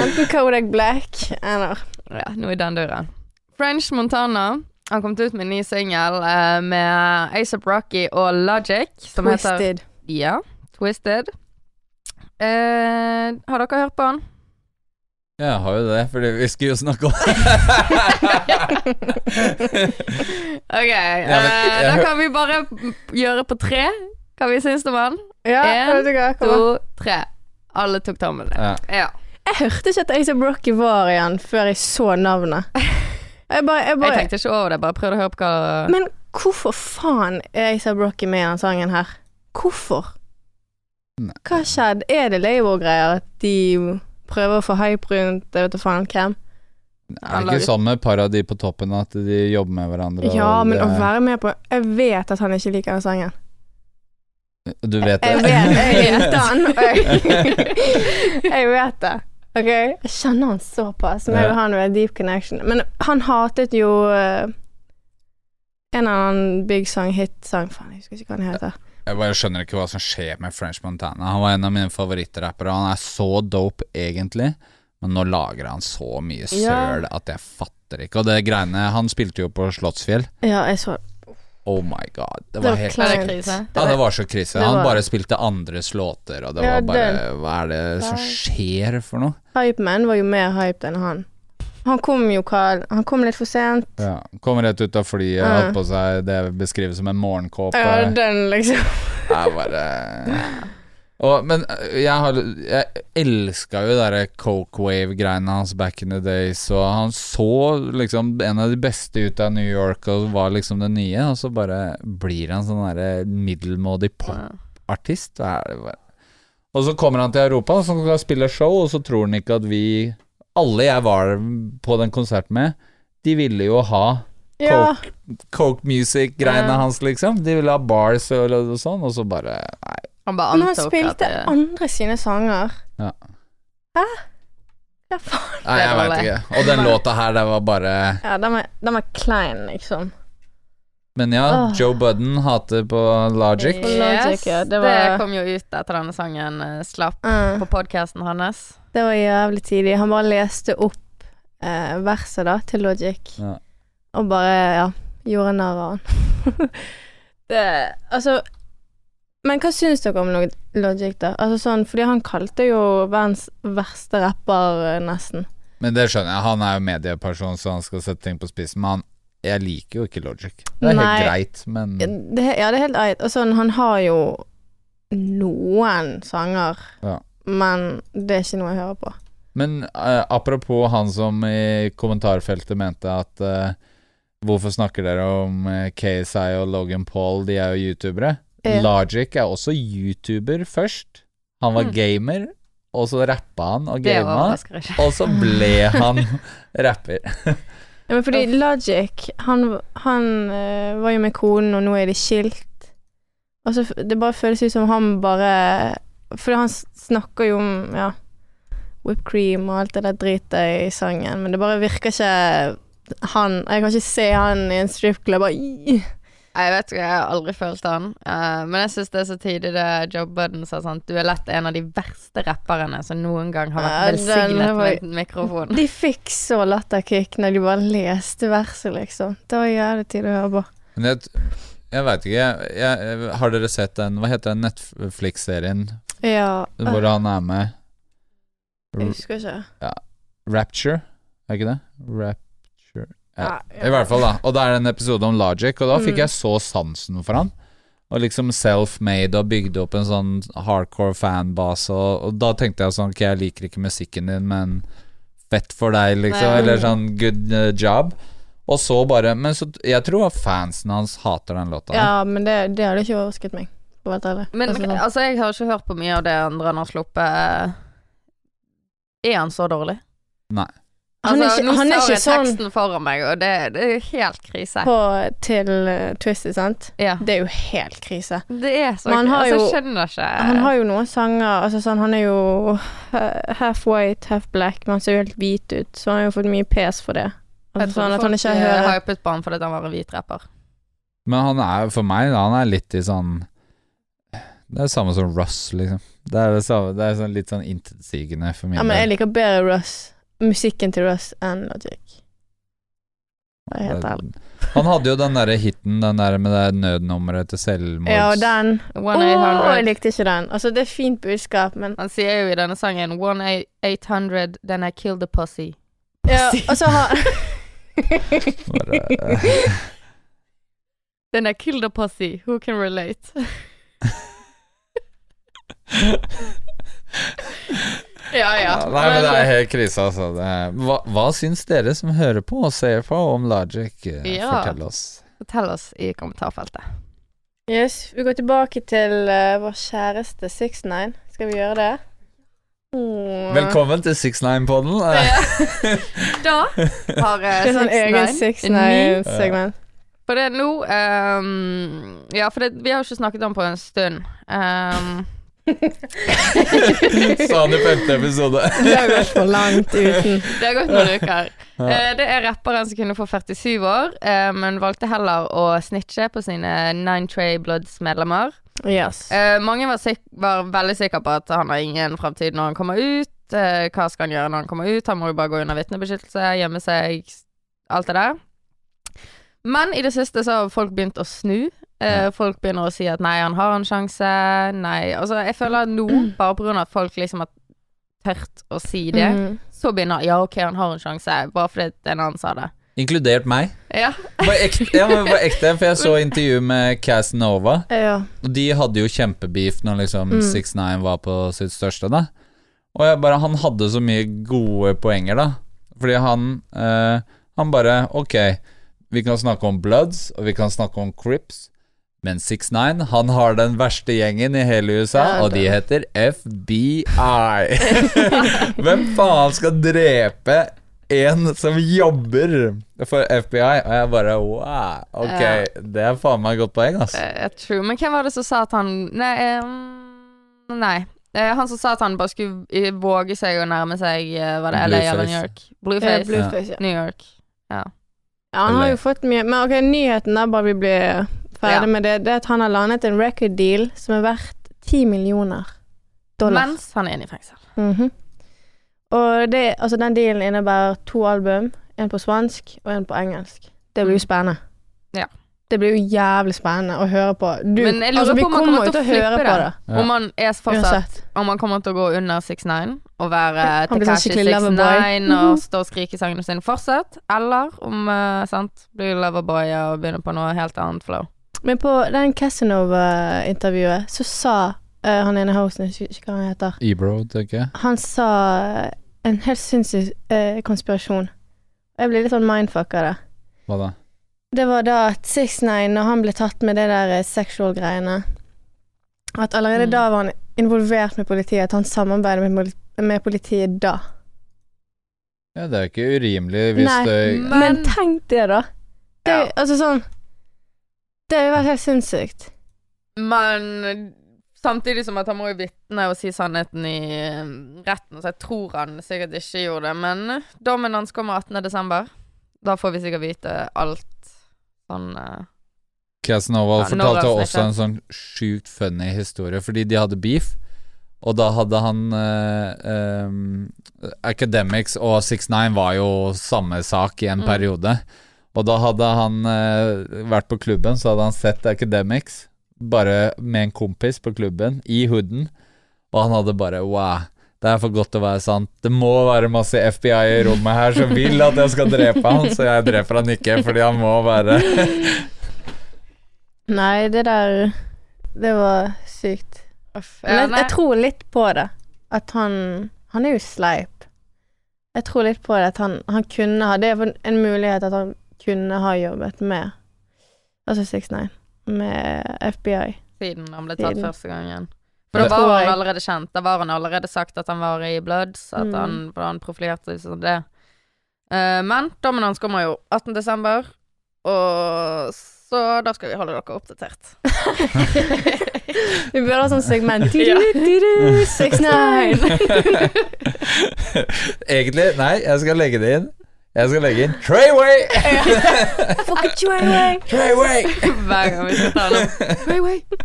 Enten Kodak Black eller Ja, nå er den døren. French Montana har kom ut med en ny singel eh, med ASAP Rocky og Logic, som heter Twisted. Ja, Twisted. Eh, har dere hørt på han? Ja, jeg har jo det, fordi vi skulle jo snakke om Ok, men eh, da kan vi bare gjøre på tre hva vi syns om han. Ja, du To, tre. Alle tok tommelen. ja. Ja. Jeg hørte ikke at ASAP Rocky var igjen før jeg så navnet. Jeg bare, jeg Jeg tenkte ikke over det, bare prøvde å høre på hva Men hvorfor faen er ASAP Rocky med i denne sangen her? Hvorfor? Nei. Hva skjedde? Er det Label-greier? At de prøver å få hype rundt jeg vet da faen hvem? Det Er ikke sånn med et par av de på toppen at de jobber med hverandre? og Ja, men å være med på Jeg vet at han ikke liker den sangen. Du vet det? Jeg vet, jeg vet han. Jeg, jeg vet det. Ok, Jeg kjenner han såpass. Meg Ja. og han har en deep connection. Men han hatet jo eh, en eller annen big song, hit-sang Faen, jeg husker ikke hva den heter. Jeg bare skjønner ikke hva som skjer med French Montana. Han var en av mine favorittrappere, han er så dope egentlig, men nå lager han så mye Ja. søl at jeg fatter ikke. Og det greiene Han spilte jo på Slottsfjell. Ja, jeg så Oh my god. Det Det var var helt Var det krise? Ja, det var så krise. Var... Han bare spilte andres låter, og det Ja, var bare den- Hva er det som skjer for noe? Hypeman var jo mer hyped enn han. Han kom jo Carl. Han kom litt for sent. Ja. Kom rett ut av flyet, uh. hatt på seg det beskrives som en morgenkåpe. Ja, den, liksom. Jeg bare og, Men øh, jeg, har, jeg elska jo de Coke Wave-greiene hans back in the days, og han så liksom en av de beste ut av New York og var liksom det nye, og så bare blir han sånn derre middelmådig popartist. Og så kommer han til Europa, så skal spille show, og så tror han ikke at vi Alle jeg var på den konserten med, de ville jo ha Ja. Coke Music-greiene Ja. hans, liksom. De ville ha bars og, og sånn, og så bare Nei. Han bare Men han antok at spilte det andre sine sanger. Ja. Hæ? Hva faen? Nei, jeg veit ikke. Og den låta her, det var bare Ja, den var, den var klein, liksom. Men ja, Åh. Joe Budden hater på Logic. På Logic, ja, det det, var- kom jo ut etter denne sangen eh, slapp Mm. på podkasten hans. Det var jævlig tidlig. Han bare leste opp eh, verset da, til Logic, Ja. og bare, ja, gjorde narr av han. det Altså Men hva syns dere om Logic, da? Altså sånn, fordi han kalte jo verdens verste rapper, eh, nesten. Men det skjønner jeg. Han er jo medieperson, så han skal sette ting på spissen. Men han, jeg liker jo ikke Logic. Det er Nei. helt greit, men Det, ja, det er helt greit. Og sånn, han har jo noen sanger, Ja. men det er ikke noe jeg hører på. Men uh, apropos han som i kommentarfeltet mente at uh, Hvorfor snakker dere om eh, KSI og Logan Paul, de er jo youtubere. Ja. Logic er også youtuber først. Han var Mm. gamer, og så rappa han og gama, og så ble han rapper. Ja, men fordi Logic, han, han eh, var jo med konen, og nå er de skilt. Og så Det bare føles ut som han bare Fordi han snakker jo om ja, whipped cream og alt det der dritet i sangen, men det bare virker ikke han Jeg kan ikke se han i en stripclub «Ih». Jeg vet ikke, jeg har aldri følt han. Uh, men jeg syns det er så tidlig det Joe Budden sa sånn Du er lett en av de verste rapperne som noen gang har vært velsignet var- med en mikrofon. De fikk så latterkick når de bare leste verset, liksom. Det var jævlig tid å høre på. Men jeg, jeg veit ikke. Jeg, jeg, har dere sett den Hva heter den Netflix-serien Ja. hvor han er med? Jeg husker ikke. Rapture, er ikke det? Rapture Ja, I hvert fall, da. Og det er en episode om Logic, og da fikk Mm. jeg så sansen for han. Og liksom self-made og bygde opp en sånn hardcore fanbase, og, og da tenkte jeg sånn Ok, jeg liker ikke musikken din, men fett for deg, liksom. Nei. Eller sånn good eh, job. Og så bare Men så jeg tror at fansen hans hater den låta. Ja, men det, det hadde ikke overrasket meg. Men Altså, sånn. altså, jeg har ikke hørt på mye av det andre han har sluppet. Er han så dårlig? Nei. Han er altså, ikke- nå han er ikke jeg sånn- teksten foran meg, og det, det er helt krise. på til uh, Twisted, sant? Ja. Det er jo helt krise. Det er så krise. altså, jo- Jeg skjønner ikke Han har jo noen sanger Altså sånn, han er jo uh, half white, half black, men han ser jo helt hvit ut, så han har jo fått mye pes for det. Jeg Altså, tror sånn at han ikke folk eh, hører hypet på han fordi han var en hvit rapper. Men han er for meg, da, han er litt i sånn Det er det samme som Russ, liksom. Det er, det samme, det er sånn litt sånn intetsigende for min Ja, men jeg liker bedre Russ, musikken til Russ and Logic. Det er helt ærlig. Han hadde jo den derre hiten, den der med det nødnummeret til selvmords... Ja, og den Å, 1-800. jeg likte ikke den. Altså, det er fint budskap, men Han sier jo i denne sangen 1-800, then I killed the pussy. Ja, og så har Then I killed the pussy. Who can relate? ja, ja. Ja, Nei, men det er helt krise, altså. Det er, hva, hva syns dere som hører på og ser på om Logic? Eh, Ja. Fortell oss. Fortell oss i kommentarfeltet. Yes, vi går tilbake til uh, vår kjæreste 69. Skal vi gjøre det? Oh. Velkommen til 69-podden. Da har egen 69 en ny 69-segment. For det er nå um, Ja, for det, vi har jo ikke snakket om på en stund. Ehm, Sa han i femte episode. Det har gått for langt uten. det har gått noen uker. Ja. Eh, det er rapperen som kunne få 47 år, eh, men valgte heller å snitche på sine Nine Tray Bloods-medlemmer. Yes. Eh, mange var, sik var veldig sikre på at han har ingen fremtid når han kommer ut. Hva skal han gjøre når han kommer ut? Han må jo bare gå under vitnebeskyttelse, gjemme seg, alt det der. Men i det siste så har folk begynt å snu. Eh, folk begynner å si at nei, han har en sjanse. Nei, altså jeg føler at nå, bare på grunn av at folk liksom har tørt å si det, mm. så begynner Ja, ok, han har en sjanse, bare fordi en annen sa det. Inkludert meg. Ja. På ekte, ja, men ekte, for jeg så intervju med Casanova, Ja. og de hadde jo kjempebeef når liksom Mm. 69 var på sitt største, da. Og jeg bare Han hadde så mye gode poenger, da. Fordi han eh, Han bare Ok, vi kan snakke om Bloods, og vi kan snakke om Crips. Men 69, han har den verste gjengen i hele USA, Ja, og de heter FBI. Hvem faen skal drepe en som jobber for FBI? Og jeg bare wow, ok, Ja. det er faen meg et godt poeng, altså. Jeg tror Men hvem var det som sa at han Nei. nei. Eh, han som sa at han bare skulle eh, våge seg å nærme seg Var det LA eller. New York? Blueface. Blueface, ja. New York. ja, han har jo fått mye Men ok, nyheten der, bare vi blir ferdig Ja. med det, det er at han har landet en record deal som er verdt 10 millioner dollar. Mens han er inne i fengsel. Mhm. Og det, altså den dealen innebærer to album, en på svansk og en på engelsk. Det blir jo spennende. Ja. Det blir jo jævlig spennende å høre på. Du, Men jeg lurer altså, vi på om han kommer til å å høre flippe på det. det. Ja. Om han er fortsatt Om han kommer til å gå under 69 og være sånn Tekashi skikkelig loverboy. 69 og stå og skrike sangene sine fortsatt, eller om uh, sant, blir loverboy og begynner på noe helt annet flow. Men på den Casanova-intervjuet så sa uh, han ene hosten, jeg husker ikke hva han heter Ebro, tenker jeg. Han sa en helt sinnssyk uh, konspirasjon. Jeg ble litt sånn mindfuck av det. Hva da? Det var da at 69, når han ble tatt med det der eh, sexual-greiene At allerede Mm. da var han involvert med politiet, at han samarbeidet med, med politiet da. Ja, det er ikke urimelig hvis Nei, det Men, Men- tenk det, da. Det, Ja. Altså sånn Det hadde vært helt sinnssykt. Men samtidig som at han må jo vitne og si sannheten i eh, retten, så jeg tror han sikkert ikke gjorde det. Men dommen hans kommer 18. desember. Da får vi sikkert vite alt sånn eh, Casanova Ja, fortalte også en sånn sjukt funny historie, fordi de hadde beef. Og da hadde han eh, ehm, Academics og 69 var jo samme sak i en Mm. periode. Og da hadde han eh, vært på klubben, så hadde han sett Academics bare med en kompis på klubben, i hooden. Og han hadde bare Wow, det er for godt til å være sant. Det må være masse FBI i rommet her som vil at jeg skal drepe han, så jeg dreper han ikke fordi han må være Nei, det der Det var sykt. Men jeg, jeg tror litt på det. At han Han er jo sleip. Jeg tror litt på det at han, han kunne ha Det er en mulighet at han kunne ha jobbet med Altså 69 med FBI. Siden han ble tatt Siden. første gangen. For da var han allerede kjent. Da var han allerede sagt at han var i Bloods, at Mm. han, han profilerte seg som det. Uh, men dommen hans kommer jo 18. desember, og så da skal vi holde dere oppdatert. Vi burde ha sånn segment. Ja. Du-du-du-du, 69. Egentlig, nei, jeg skal legge det inn. Jeg skal legge inn Trayway! Fuck it, Trayway! away. Treyway! Hver gang vi skal ta den opp.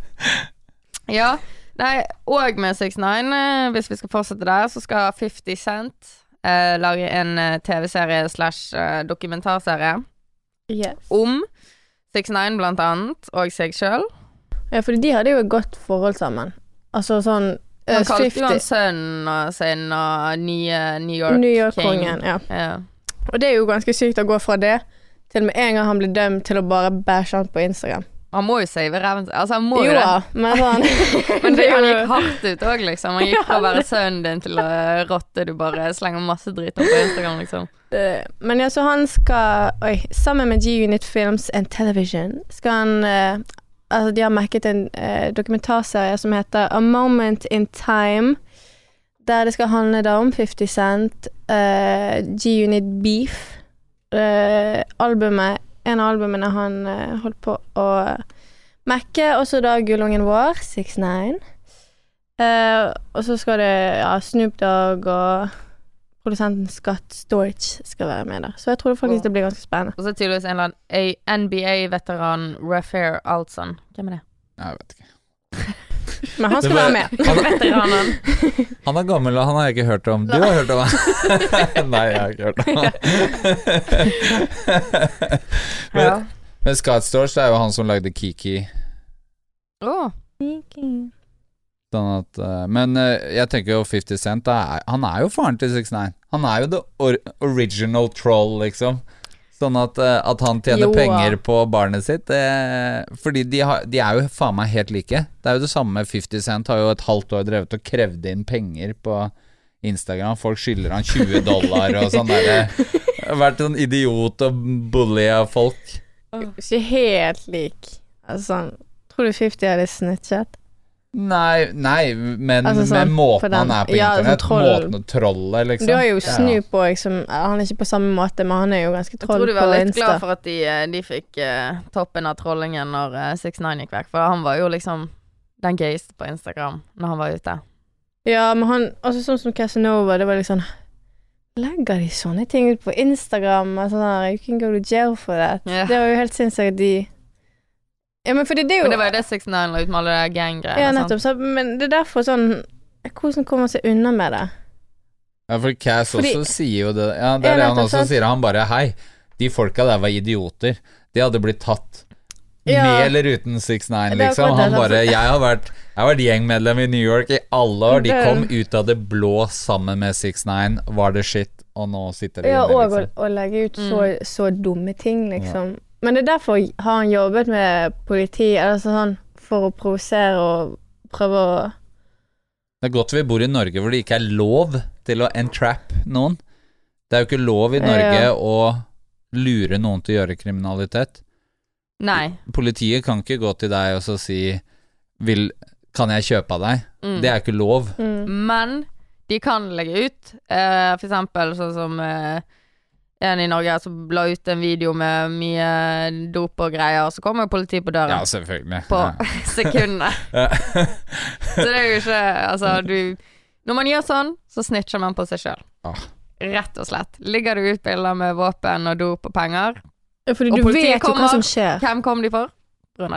Ja. Nei, og med 69, eh, hvis vi skal fortsette der, så skal 50 Cent eh, lage en eh, TV-serie slash eh, dokumentarserie Yes. om 69 blant annet, og seg sjøl. Ja, fordi de hadde jo et godt forhold sammen. Altså sånn Han kalte jo han sønnen sin og nye New York, New King. York-kongen. Ja. Ja. Og det er jo ganske sykt å gå fra det til med en gang han blir dømt til å bare bæsje han på Instagram. Han må jo save reven. Altså, han må jo, det. men han, Men det, han gikk hardt ut òg, liksom. Han gikk fra å være sønnen din til å rotte du bare slenger masse drit om på Instagram, liksom. Det, Men ja, så han skal Oi, sammen med G-Unit Films and Television skal han eh, Altså, de har merket en eh, dokumentarserie som heter A Moment in Time. Der det skal handle da om 50 Cent, uh, G-Unit Beef. Uh, albumet En av albumene han uh, holdt på å mekke. Og så da Gullungen vår, 69. Uh, og så skal det ja, Snoop Dogg og produsenten Scott Storch skal være med der. Så jeg tror faktisk det blir ganske spennende. Og så tydeligvis en eller annen NBA-veteran Rafair Altson. Hvem er det? Jeg vet ikke. Men han skal være med. Han, Veteranen. han er gammel, og han har jeg ikke hørt om. Du har hørt om han? Nei, jeg har ikke hørt om han. men, Ja. men Scott Storch det er jo han som lagde Kiki. Oh. Sånn at, eh, men eh, jeg tenker jo 50 Cent er, Han er jo faren til 69. Han er jo the original troll, liksom. Sånn at, eh, at han tjener Jo. penger på barnet sitt det, Fordi de, har, de er jo faen meg helt like. Det er jo det samme 50 Cent har jo et halvt år drevet og krevd inn penger på Instagram. Folk skylder han 20 dollar og sånn derre Vært en idiot og bully av folk. Ikke helt lik. Altså Tror du 50 hadde snitchet? Nei, nei men Altså sånn, med måten han er på ja, internett. sånn troll- Måten trolle, liksom. Du har jo. Snoop òg, som Han er ikke på samme måte, men han er jo ganske troll på Insta. jeg tror du var litt Insta. glad for at de, eh, de fikk uh, toppen av trollingen når uh, 69 gikk vekk. For han var jo liksom den gayeste på Instagram når han var ute. Ja, men han Altså sånn som Casanova, det var liksom Legger de sånne ting ut på Instagram? Altså, sånn, you can go to jail for that. Yeah. Det var jo helt sinnssykt at de Ja, men fordi det jo Men det var jo det 69 la ut med alle de gang-greiene. Ja, nettopp. Så, men det er derfor sånn Hvordan kommer man seg unna med det? Ja, for Cass Fordi- også sier jo det. Ja, det Ja, er det han nettopp, også sier. Han bare Hei, de folka der var idioter. De hadde blitt tatt. Ja. Med eller uten 69, Det er liksom. Han bare Jeg har vært Jeg har vært gjengmedlem i New York i alle år. De kom ut av det blå sammen med 69. Var det shit? Og nå sitter de Ja, inne, og Ja, og å legge ut så, Mm. så dumme ting, liksom. Men det er derfor har han jobbet med politi, altså sånn for å provosere og prøve å Det er godt vi bor i Norge hvor det ikke er lov til å entrap noen. Det er jo ikke lov i Norge Ja. å lure noen til å gjøre kriminalitet. Nei. Politiet kan ikke gå til deg og så si vil, Kan jeg kjøpe av deg? Mm. Det er ikke lov. mm. Men de kan legge ut, uh, for eksempel sånn som eh, en i Norge som la ut en video med mye dop og greier, og så kommer jo politiet på Ja, døren selvfølgelig. på Ja. sekundene. Så det er jo ikke Altså, du Når man gjør sånn, så snitcher man på seg sjøl. Ah. Rett og slett. Ligger det ut bilder med våpen og dop og penger, Fordi Og politiet vet jo hva kommer. som skjer. hvem kom de for?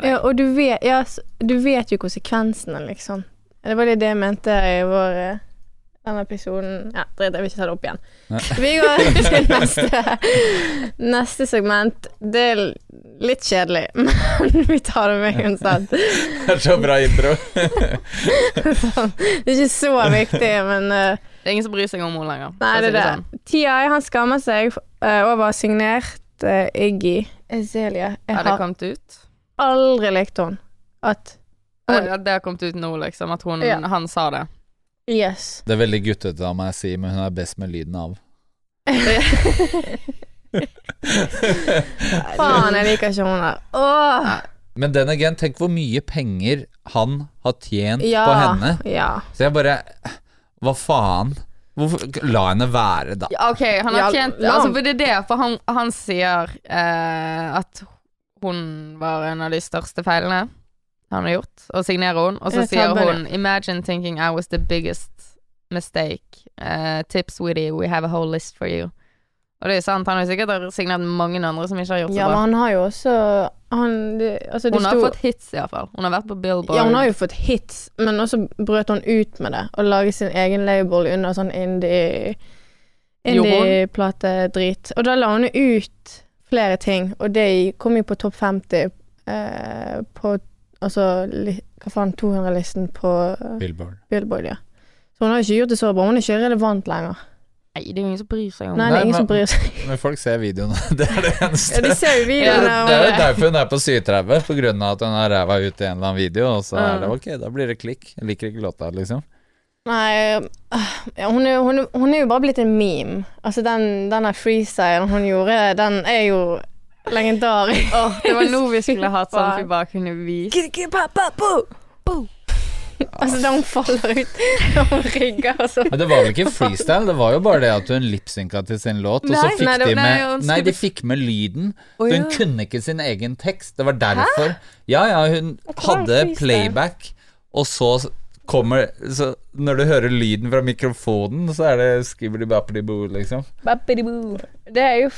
Ja, og du vet, ja, du vet jo konsekvensene, liksom. Det var litt det jeg mente i vår denne episoden Ja, drit, jeg vil ikke ta det opp igjen. Ja. Vi går til neste, neste segment. Det, er litt kjedelig, men vi tar det med uansett. Det er så bra intro. Sånn. Det er ikke så viktig, men uh, Det er ingen som bryr seg om henne lenger. Nei, det er det. sånn. T.I. han skammer seg eh, over signert uh, Iggy Ezelia. Jeg Har det kommet ut? aldri likt henne. At Hun- Ja, det har kommet ut nå, liksom. At hun, Ja. han sa det. Yes. Det er veldig guttete av meg å si, men hun er best med lyden av. Faen, jeg liker ikke hun der. Åh. Men den again, tenk hvor mye penger han har tjent Ja. på henne. Ja. Så jeg bare Hva faen? Hvorfor La henne være, da. Ja, ok, han har tjent la altså, For det er det, for han, han sier eh, at hun var en av de største feilene han har gjort, og signerer hun. Og så Ja, sier hun 'Imagine thinking I was the biggest mistake. Uh, tips Woody, we have a whole list for you'. Og det er sant, han har sikkert signert mange andre som ikke har gjort så ja, men han har jo også han, det, altså, det Hun har fått hits, iallfall. Hun har vært på Billboard. Ja, hun har jo fått hits, men også brøt hun ut med det og lage sin egen label under sånn indie? Indie-platedrit. Og da la hun ut flere ting, og det kom jo på topp 50 eh, på Altså, så, hva faen, 200-listen på eh, Billboard. Billboard, ja. Så hun har jo ikke gjort det så bra. Hun er ikke relevant lenger. Nei, det er jo ingen som bryr seg om Nei, det. er ingen men- som bryr seg. Men folk ser videoene. Det er det eneste. Ja, de ser jo Ja, videoene. det er jo derfor hun er på 37, på grunn av at hun har ræva ut i en eller annen video, og så er det ok, da blir det klikk. Jeg liker ikke låta, liksom. Nei, øh, ja, hun, er, hun, hun er jo bare blitt en meme. Altså, den, den freestylen hun gjorde, den er jo legendarisk. Oh, det var nå vi skulle hatt sånn at vi bare kunne vise Altså, da hun faller ut, da hun rigger og så Men det var vel ikke freestyle, det var jo bare det at hun lipsynka til sin låt, og så Nei, fikk nei, det- de med Nei, skulle- de fikk med lyden, Oh, ja. hun kunne ikke sin egen tekst. Det var derfor. Ja, ja, hun hadde playback, og så kommer Så når du hører lyden fra mikrofonen, så er det skibbidi-bappidi-boo, liksom. Det er jo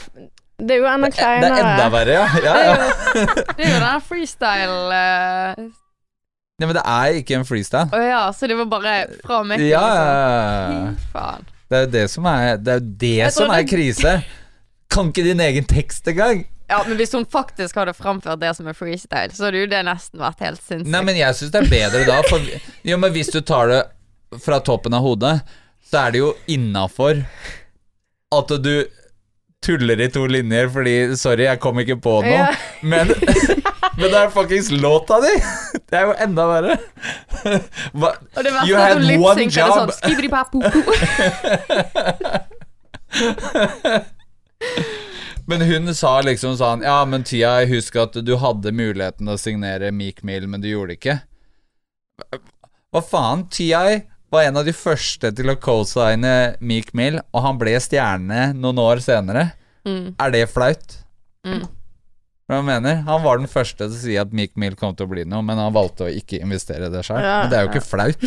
Det er jo enda kleinere. Det er enda verre, ja. ja, ja. Det er jo den freestyle uh... Nei, men det er ikke en freestyle. Å ja, så det var bare fra meg? Ja, liksom. ja, ja. Faen. Det er jo det som er Det er jo det som er det... krise. Kan ikke din egen tekst engang. Ja, men hvis hun faktisk hadde framført det som er freestyle, så hadde jo det nesten vært helt sinnssykt. Nei, men jeg syns det er bedre da. For, jo, men hvis du tar det fra toppen av hodet, så er det jo innafor at du tuller i to linjer fordi Sorry, jeg kom ikke på noe. Ja. Men, men det er fuckings låta di! Det er jo enda verre. Det You had one job. sånn. Men hun sa liksom sånn Ja, men Tia, jeg husker at du hadde muligheten til å signere Meek Mill, men du gjorde det ikke. Hva faen? Tia var en av de første til å co-signe Meek Mill, og han ble stjerne noen år senere. Mm, Er det flaut? mm. Hva jeg mener? Han var den første til å si at Meek Mill kom til å bli noe, men han valgte å ikke investere det sjøl. Ja. Men det er jo ikke flaut.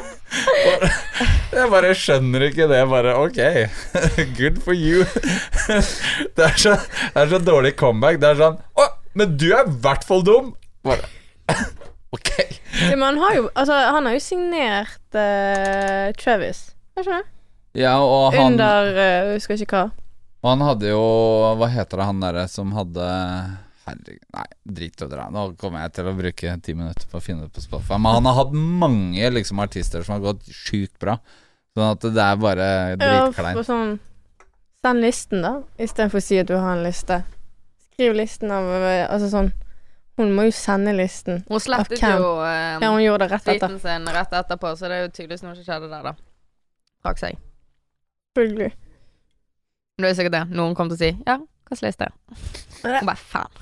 jeg bare skjønner ikke det. Bare ok, good for you. det, er så, det er så dårlig comeback. Det er sånn Å, men du er i hvert fall dum! Bare Ok. Ja, men han har jo Altså, han har jo signert uh, Travis. Er ikke det? Ja, og han, Under Jeg husker ikke hva. og han hadde jo Hva heter det, han derre som hadde Herregud, nei, drit å dra. Nå kommer jeg til å bruke ti minutter på å finne det på Spotify. Men han har hatt mange liksom artister som har gått sjukt bra. Sånn at det er bare dritkleint. Ja, sånn Send listen, da, istedenfor å si at du har en liste. Skriv listen av eh, Altså sånn Hun må jo sende listen. Hun slettet jo eh, Ja, hun gjorde det rett etter. sin rett etterpå, så det er jo tydeligvis noe som skjedde der, da. Trakk seg. Selvfølgelig. Men det er sikkert det. Noen kommer til å si 'ja, hva slags liste?' Hun bare 'faen'.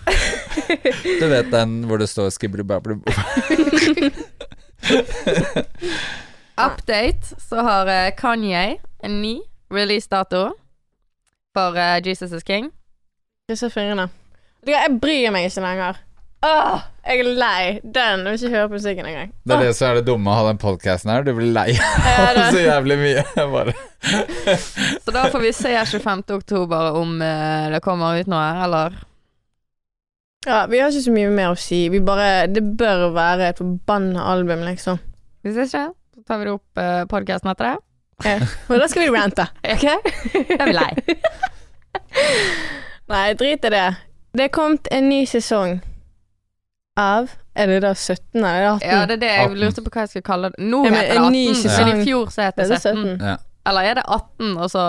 Du vet den hvor det står 'skibli babli Update, så har eh, Kanye en ny releasedato for eh, Jesus is King. Disse fingrene. Jeg bryr meg ikke lenger. Åh, jeg er lei. Den. Jeg vil ikke høre på musikken engang. Det er det som er det dumme å ha den podkasten her. Du blir lei Ja, av så jævlig mye. Bare. Så da får vi se 25. oktober om eh, det kommer ut noe, eller Ja, vi har ikke så mye mer å si. Vi bare Det bør være et forbanna album, liksom. Hvis ikke, så tar vi det opp uh, podkasten etter det. Ja. Og da skal vi rante. Ok? Da er vi lei. Nei, drit i det. Det er kommet en ny sesong av Er det da 17 eller 18? Ja, det er det jeg 18. lurte på hva jeg skal kalle det. Nå heter det 18, men i fjor så het det det er 17. 17. Ja. Eller er det 18, og så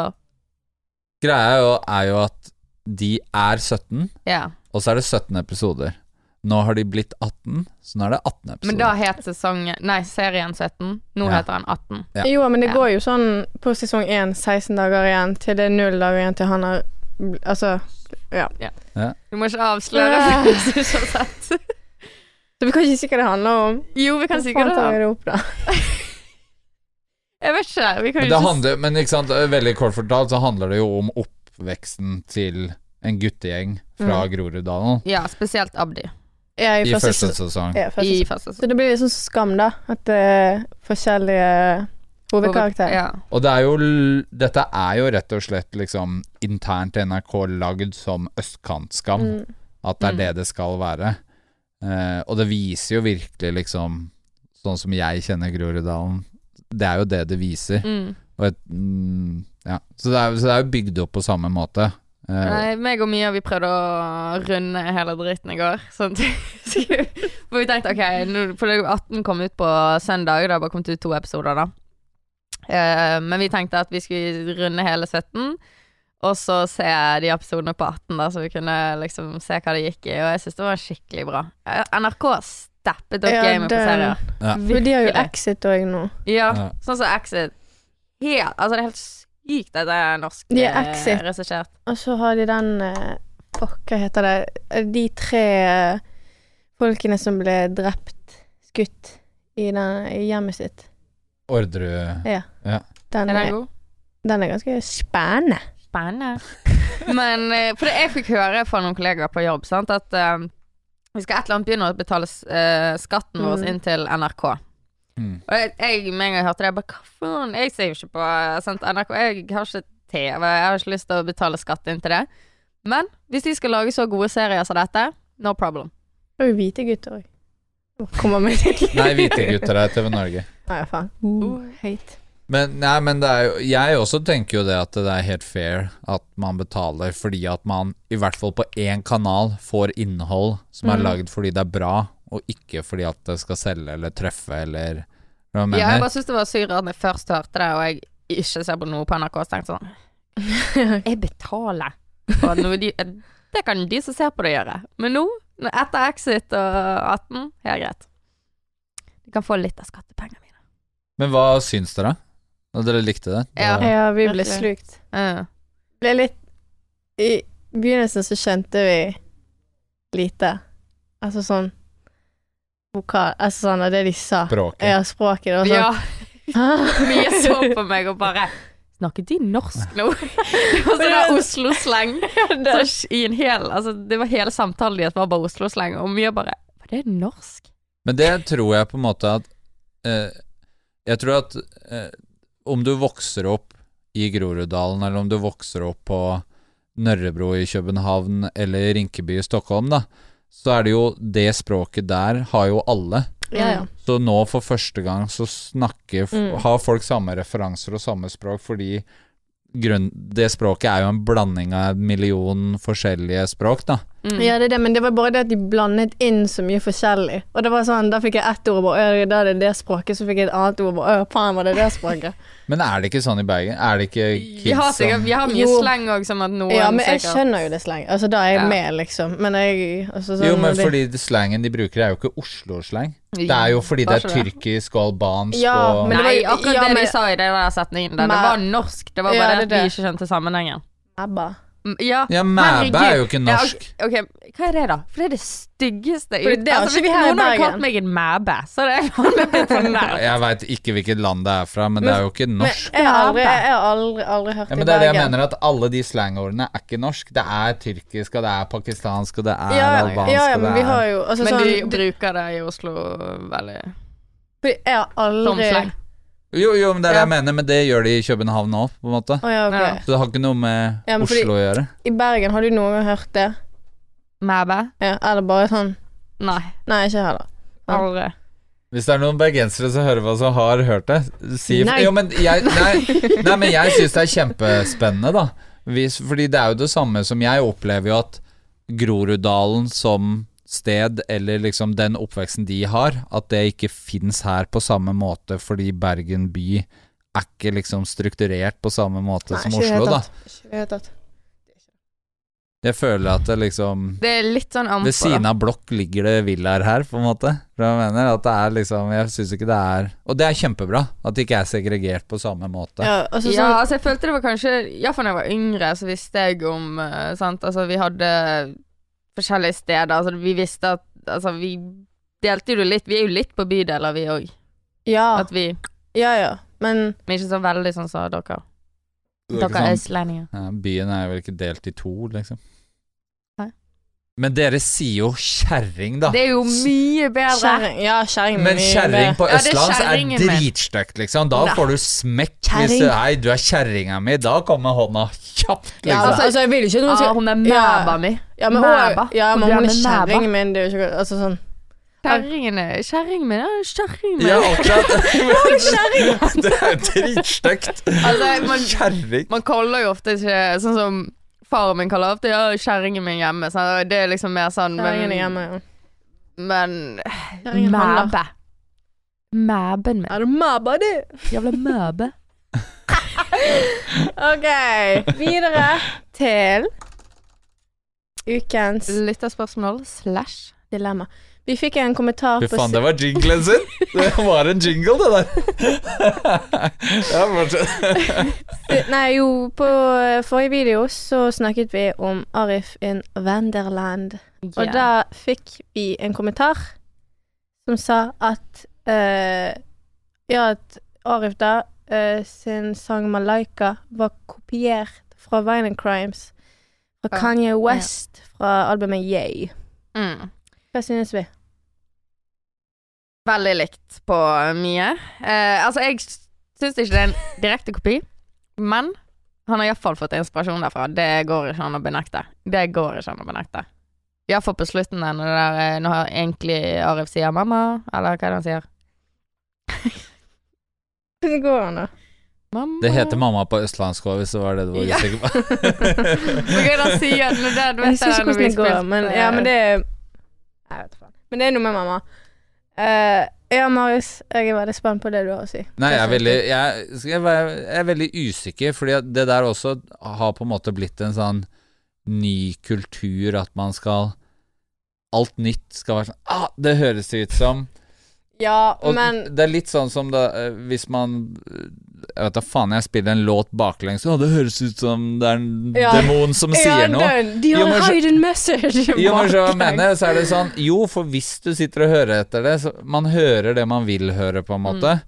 Greia er jo, er jo at de er 17, Ja. og så er det 17 episoder. Nå har de blitt 18, så nå er det 18 episoder. Men da het sesongen Nei, serien 17. Nå Ja. heter den 18. Ja. Jo, men det Ja. går jo sånn på sesong 1, 16 dager igjen, til det er null dager igjen til han har Altså ja. Du må ikke avsløre Ja. hvis du ikke har sett. Så vi kan ikke si hva det handler om. Jo, vi kan Hva sikkert faen det. handler opp, da? Jeg vet ikke. Vi kan Men det ikke handler, men ikke sant, veldig kort fortalt så handler det jo om oppveksten til en guttegjeng fra Mm. Groruddalen Ja, spesielt Abdi Ja, i, i første, første sesong. Ja, første i sesong. Så det blir sånn skam, da. At det er forskjellige hovedkarakterer. Ja. Og det er jo, dette er jo rett og slett liksom internt i NRK lagd som østkantskam. Mm. At det er Mm. det det skal være. Eh, og det viser jo virkelig liksom Sånn som jeg kjenner Groruddalen. Det er jo det det viser. Mm. Et, mm, ja. så, det er, så det er jo bygd opp på samme måte. Eh, Nei, meg og Mia vi prøvde å runde hele dritten i går. Sånn For vi tenkte ok, nå, for det er 18 kom ut på søndag, det har bare kommet ut to episoder da. Eh, men vi tenkte at vi skulle runde hele 17, og så se de episodene på 18 da, så vi kunne liksom se hva det gikk i. Og jeg syns det var skikkelig bra. Eh, NRK steppet opp Ja, gamet på serien. serier. Ja. For de har jo Exit òg nå. Ja, Ja. sånn som Exit. Helt, altså det er helt sykt at det er norsk De er eh, Exit. regissert. Og så har de den eh, Fuck, hva heter det? Eh, De tre eh, folkene som ble drept, skutt, i, den, i hjemmet sitt. Orderud Den Er den er, god? den er ganske spennende. Spennende. Men eh, For det jeg fikk høre fra noen kollegaer på jobb, sant, at uh, vi skal et eller annet begynne å betale uh, skatten vår Mm. inn til NRK. Mm. Og jeg, jeg med en gang jeg hørte det, jeg bare hva faen, jeg ser jo ikke på sant, NRK, jeg har ikke TV, jeg har ikke lyst til å betale skatt inn til det. Men hvis de skal lage så gode serier som dette, no problem. Det er jo hvite gutter òg. Kommer med Nei, hvite gutter er TV Norge. Nei, faen. Uh. Hate. Men, nei, men det jo Jeg også tenker jo det at det er helt fair at man betaler fordi at man, i hvert fall på én kanal, får innhold som er Mm. lagd fordi det er bra, og ikke fordi at det skal selge eller treffe eller Hva mener. Ja, jeg bare syns det var sykt når jeg først hørte det, og jeg ikke ser på noe på NRK, så tenkte sånn Jeg betaler for noe de Det kan de som ser på det, gjøre. Men nå, etter Exit og 18, helt greit. De kan få litt av skattepengene mine. Men hva syns dere? Og dere likte det? Ja. Det- Ja, vi ble slukt. Ja. Ble litt I begynnelsen så kjente vi lite. Altså sånn Vokal Altså sånn av det de sa. Språket. Ja, språket. Det var ja, sånn Mye så på meg og bare Snakket de norsk nå? Det var sånn Oslo-sleng. Så I en hel Altså, det var hele samtalen deres var bare Oslo-sleng, og mye bare Var det norsk? Men det tror jeg på en måte at eh, Jeg tror at eh, om du vokser opp i Groruddalen, eller om du vokser opp på Nørrebro i København eller Rinkeby i Stockholm, da, så er det jo det språket der har jo alle. Ja, ja. Så nå for første gang så snakker Mm. Har folk samme referanser og samme språk fordi grunn, det språket er jo en blanding av en million forskjellige språk, da. Mm. Ja, det er det, men det var bare det at de blandet inn så mye forskjellig. Og det var sånn, da fikk jeg ett ord, på ø, da er det det språket, så fikk jeg et annet ord, på ø, faen var det det språket. Men er det ikke sånn i Bergen? Er det ikke kids Vi har, sikkert, vi har mye Jo. sleng òg, som at noen Ja, men jeg sikkert skjønner jo det sleng. Altså, da er jeg Ja. med, liksom. Men jeg altså, sånn, Jo, men de... fordi slengen slangen de bruker er jo ikke Oslo-slang. Det er jo fordi det er tyrkisk og albansk Ja, og men det var Nei, akkurat ja, det de sa i den setningen der, det var norsk. Det var Ja, bare det er det at vi ikke skjønte sammenhengen. Abba. Mm, Ja, Ja, Mæbæ er jo ikke Ja, norsk. ok, ok, Hva er det, da? For det er det styggeste For det har altså, Hvis noen hadde kalt meg en mæbæ, så hadde jeg faen fornærmet. Jeg veit ikke hvilket land det er fra, men det er jo ikke Men norsk. jeg har aldri, jeg har aldri, aldri hørt Ja, men det er det jeg mener, at alle de slangordene er ikke norsk. Det er tyrkisk, og det er pakistansk, og det er Ja, albansk, ja, ja, men det vi er har jo altså, Men sånn, de bruker det i Oslo veldig Jeg har som aldri. Jo, jo, men det er det Ja. jeg mener, men det gjør de i København òg, på en måte. Oh, ja, okay. Ja. Så det har ikke noe med Ja, men fordi- Oslo å gjøre. I Bergen, har du noen gang hørt det? Mæbæ? Ja, eller bare sånn Nei, Nei, ikke heller. Ja. aldri. Hvis det er noen bergensere som hører hva som har hørt det, si Nei. Jo, men jeg Nei, nei men jeg syns det er kjempespennende, da. Hvis, fordi det er jo det samme som jeg opplever jo at Groruddalen som sted, eller liksom den oppveksten de har, at det ikke fins her på samme måte fordi Bergen by er ikke liksom strukturert på samme måte Nei, som ikke i det Oslo, da. Ikke det tatt. Jeg føler at det liksom Det er litt sånn amper, Ved siden av blokk ligger det villaer her, på en måte. For jeg mener at det er liksom Jeg syns ikke det er Og det er kjempebra, at det ikke er segregert på samme måte. Ja, altså Ja, altså jeg følte det var kanskje Iallfall da jeg var yngre, så visste jeg om eh, Sant, altså vi hadde forskjellige steder, altså vi visste at Altså vi delte jo litt, vi er jo litt på bydeler vi òg. Ja, At vi ja, ja. Men Men ikke så veldig sånn som dere. Er Dere er sånn- østlendinger. ja, byen er vel ikke delt i to, liksom. Men dere sier jo kjerring, da. Det er jo mye bedre. Kjæring, Ja, kjæring Men kjerring på Ja, er østlands er dritstygt, liksom. Da Nei. får du smekk hvis du Hei, du er kjerringa mi. Da kommer hånda kjapt, Ja, liksom. altså, altså, jeg vil ikke noe noen Ja, hun er Ja. mæba mi. Ja, men, Mæba. ja, men Hun hun er kjerring min, det er jo ikke Altså sånn Kjerringen er min er Kjerring min. Ja, akkurat. det er dritstygt. Altså, man- Kjerring. Man kaller jo ofte ikke Sånn som faren min kaller ofte Ja, kjerringen min hjemme. Så det er liksom mer sånn Kjerringen er hjemme, ja. Men Kjerringen handler. Mæbe. Mæben min. Er det mabba, du? Jævla mæbe. Ok, videre til ukens Lytterspørsmål slash dilemma. Vi fikk en kommentar Fy på faen, det var jinglen sin! Det var en jingle, det der. ja, fortsett. Nei, jo, på eh, forrige video så snakket vi om Arif in Vanderland. Og Yeah. da fikk vi en kommentar som sa at uh, Ja, at Arif da uh, sin sang 'Malaika' var kopiert fra Violent Crimes fra Kanye West fra albumet Yay. mm. Hva synes vi? Veldig likt på mye. Eh, altså, jeg syns ikke det er en direkte kopi, men han har iallfall fått inspirasjon derfra. Det går ikke an å benekte. Det går ikke an å benekte. Iallfall på slutten der, når, det der, eh, når egentlig Arif sier 'mamma', eller hva er det han sier? Hvordan går han, da? Mamma Det heter mamma på østlandsk òg, hvis det var det du var Ja. usikker på. Hva er det han sier? Når det, du Jeg vet husker ikke hvordan det går, men, ja, men det er Jeg vet faen. Men det er noe med mamma. Eh, ja, Marius, jeg er veldig spent på det du har å si. Nei, jeg er veldig jeg, jeg er veldig usikker, fordi det der også har på en måte blitt en sånn ny kultur, at man skal Alt nytt skal være sånn Ah, det høres ut som Ja, Og men det er litt sånn som da eh, hvis man Jeg vet da faen, jeg spiller en låt baklengs, Å, det høres ut som det er en Ja. demon som sier noe. De Jo, har hidden message Jo, men så mener, så er det sånn Jo, for hvis du sitter og hører etter det, så man hører det man vil høre, på en måte.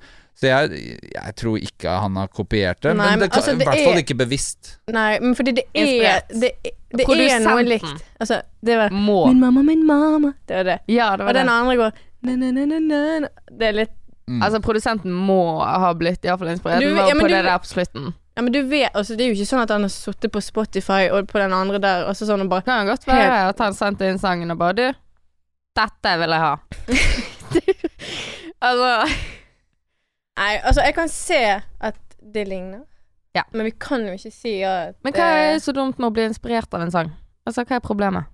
Så jeg, jeg tror ikke han har kopiert det, Nei, men men det altså, det i hvert fall ikke bevisst. Nei, men fordi det er Det, det er noe likt. Altså, det var Må. Min mamma, min mamma. Det var det. Ja, det Og var den andre går na, na, na, na, na, na. Det er litt Mm. Altså, produsenten må ha blitt iallfall inspirert. Du- ja, på du- det der på slutten. Ja, men du vet Altså, det er jo ikke sånn at han har sittet på Spotify og på den andre der, og så sånn og bare kan godt være at han sendte inn sangen og bare Du, dette vil jeg ha. altså Nei, altså, jeg kan se at det ligner. Ja. Men vi kan jo ikke si at Men hva er så dumt med å bli inspirert av en sang? Altså, hva er problemet?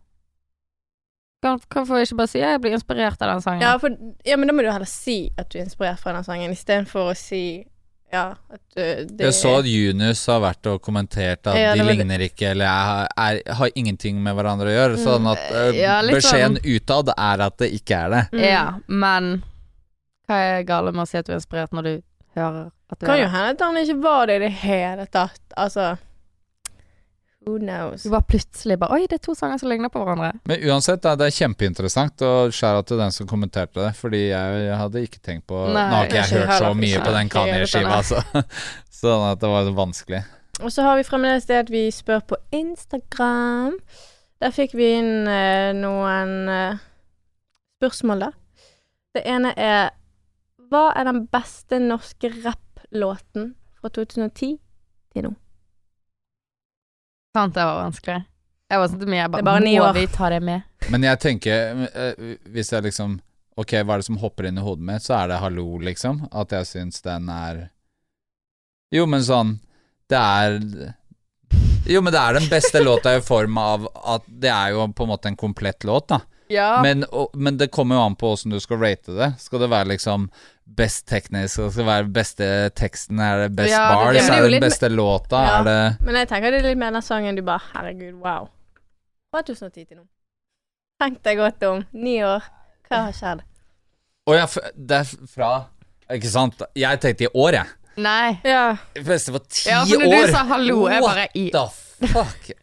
Kan, hvorfor ikke bare si at 'jeg blir inspirert av den sangen'? Ja, for, ja, men da må du heller si at du er inspirert fra den sangen, istedenfor å si ja, at uh, det Jeg så at Junius har vært og kommentert at Ja, de det det. ligner ikke, eller er, er, har ingenting med hverandre å gjøre. Sånn Mm, at uh, ja, beskjeden utad er at det ikke er det. Mm. Ja, men hva er gale med å si at du er inspirert når du hører at du Kan er jo hende at han ikke var det i det hele tatt. Altså Who knows? Du var plutselig bare Oi, det er to sanger som ligner på hverandre. Men uansett, da, det er kjempeinteressant, og skjæra til den som kommenterte det, fordi jeg, jeg hadde ikke tenkt på Nei, Nå har ikke jeg jeg hørt så heller. mye på den Kanye-skiva, altså. Sånn at det var vanskelig. Og så har vi fremdeles det at vi spør på Instagram. Der fikk vi inn eh, noen eh, spørsmål, da. Det ene er Hva er den beste norske rapplåten fra 2010 til nå? Sant, det var vanskelig. Jeg var sånn til meg, jeg bare, Det er bare ni Må år. vi ta det med? Men jeg tenker, eh, hvis jeg liksom Ok, hva er det som hopper inn i hodet mitt, så er det Hallo, liksom. At jeg syns den er Jo, men sånn Det er Jo, men det er den beste låta i form av at det er jo på en måte en komplett låt, da. Ja. Men, og, men det kommer jo an på åssen du skal rate det. Skal det være liksom best teknisk, skal det være beste teksten, er det best Ja, det- bars, det er er det den beste låta, Ja. er det Men jeg tenker det er litt mer den sangen du bare Herregud, wow. Fra 2010 til nå. Tenk deg godt om. Ni år. Hva har skjedd? Å ja, det er fra Ikke sant? Jeg tenkte i år, jeg. Nei. Ja. Det var ti Ja, for når år du sa hallo, jeg bare i What the fuck?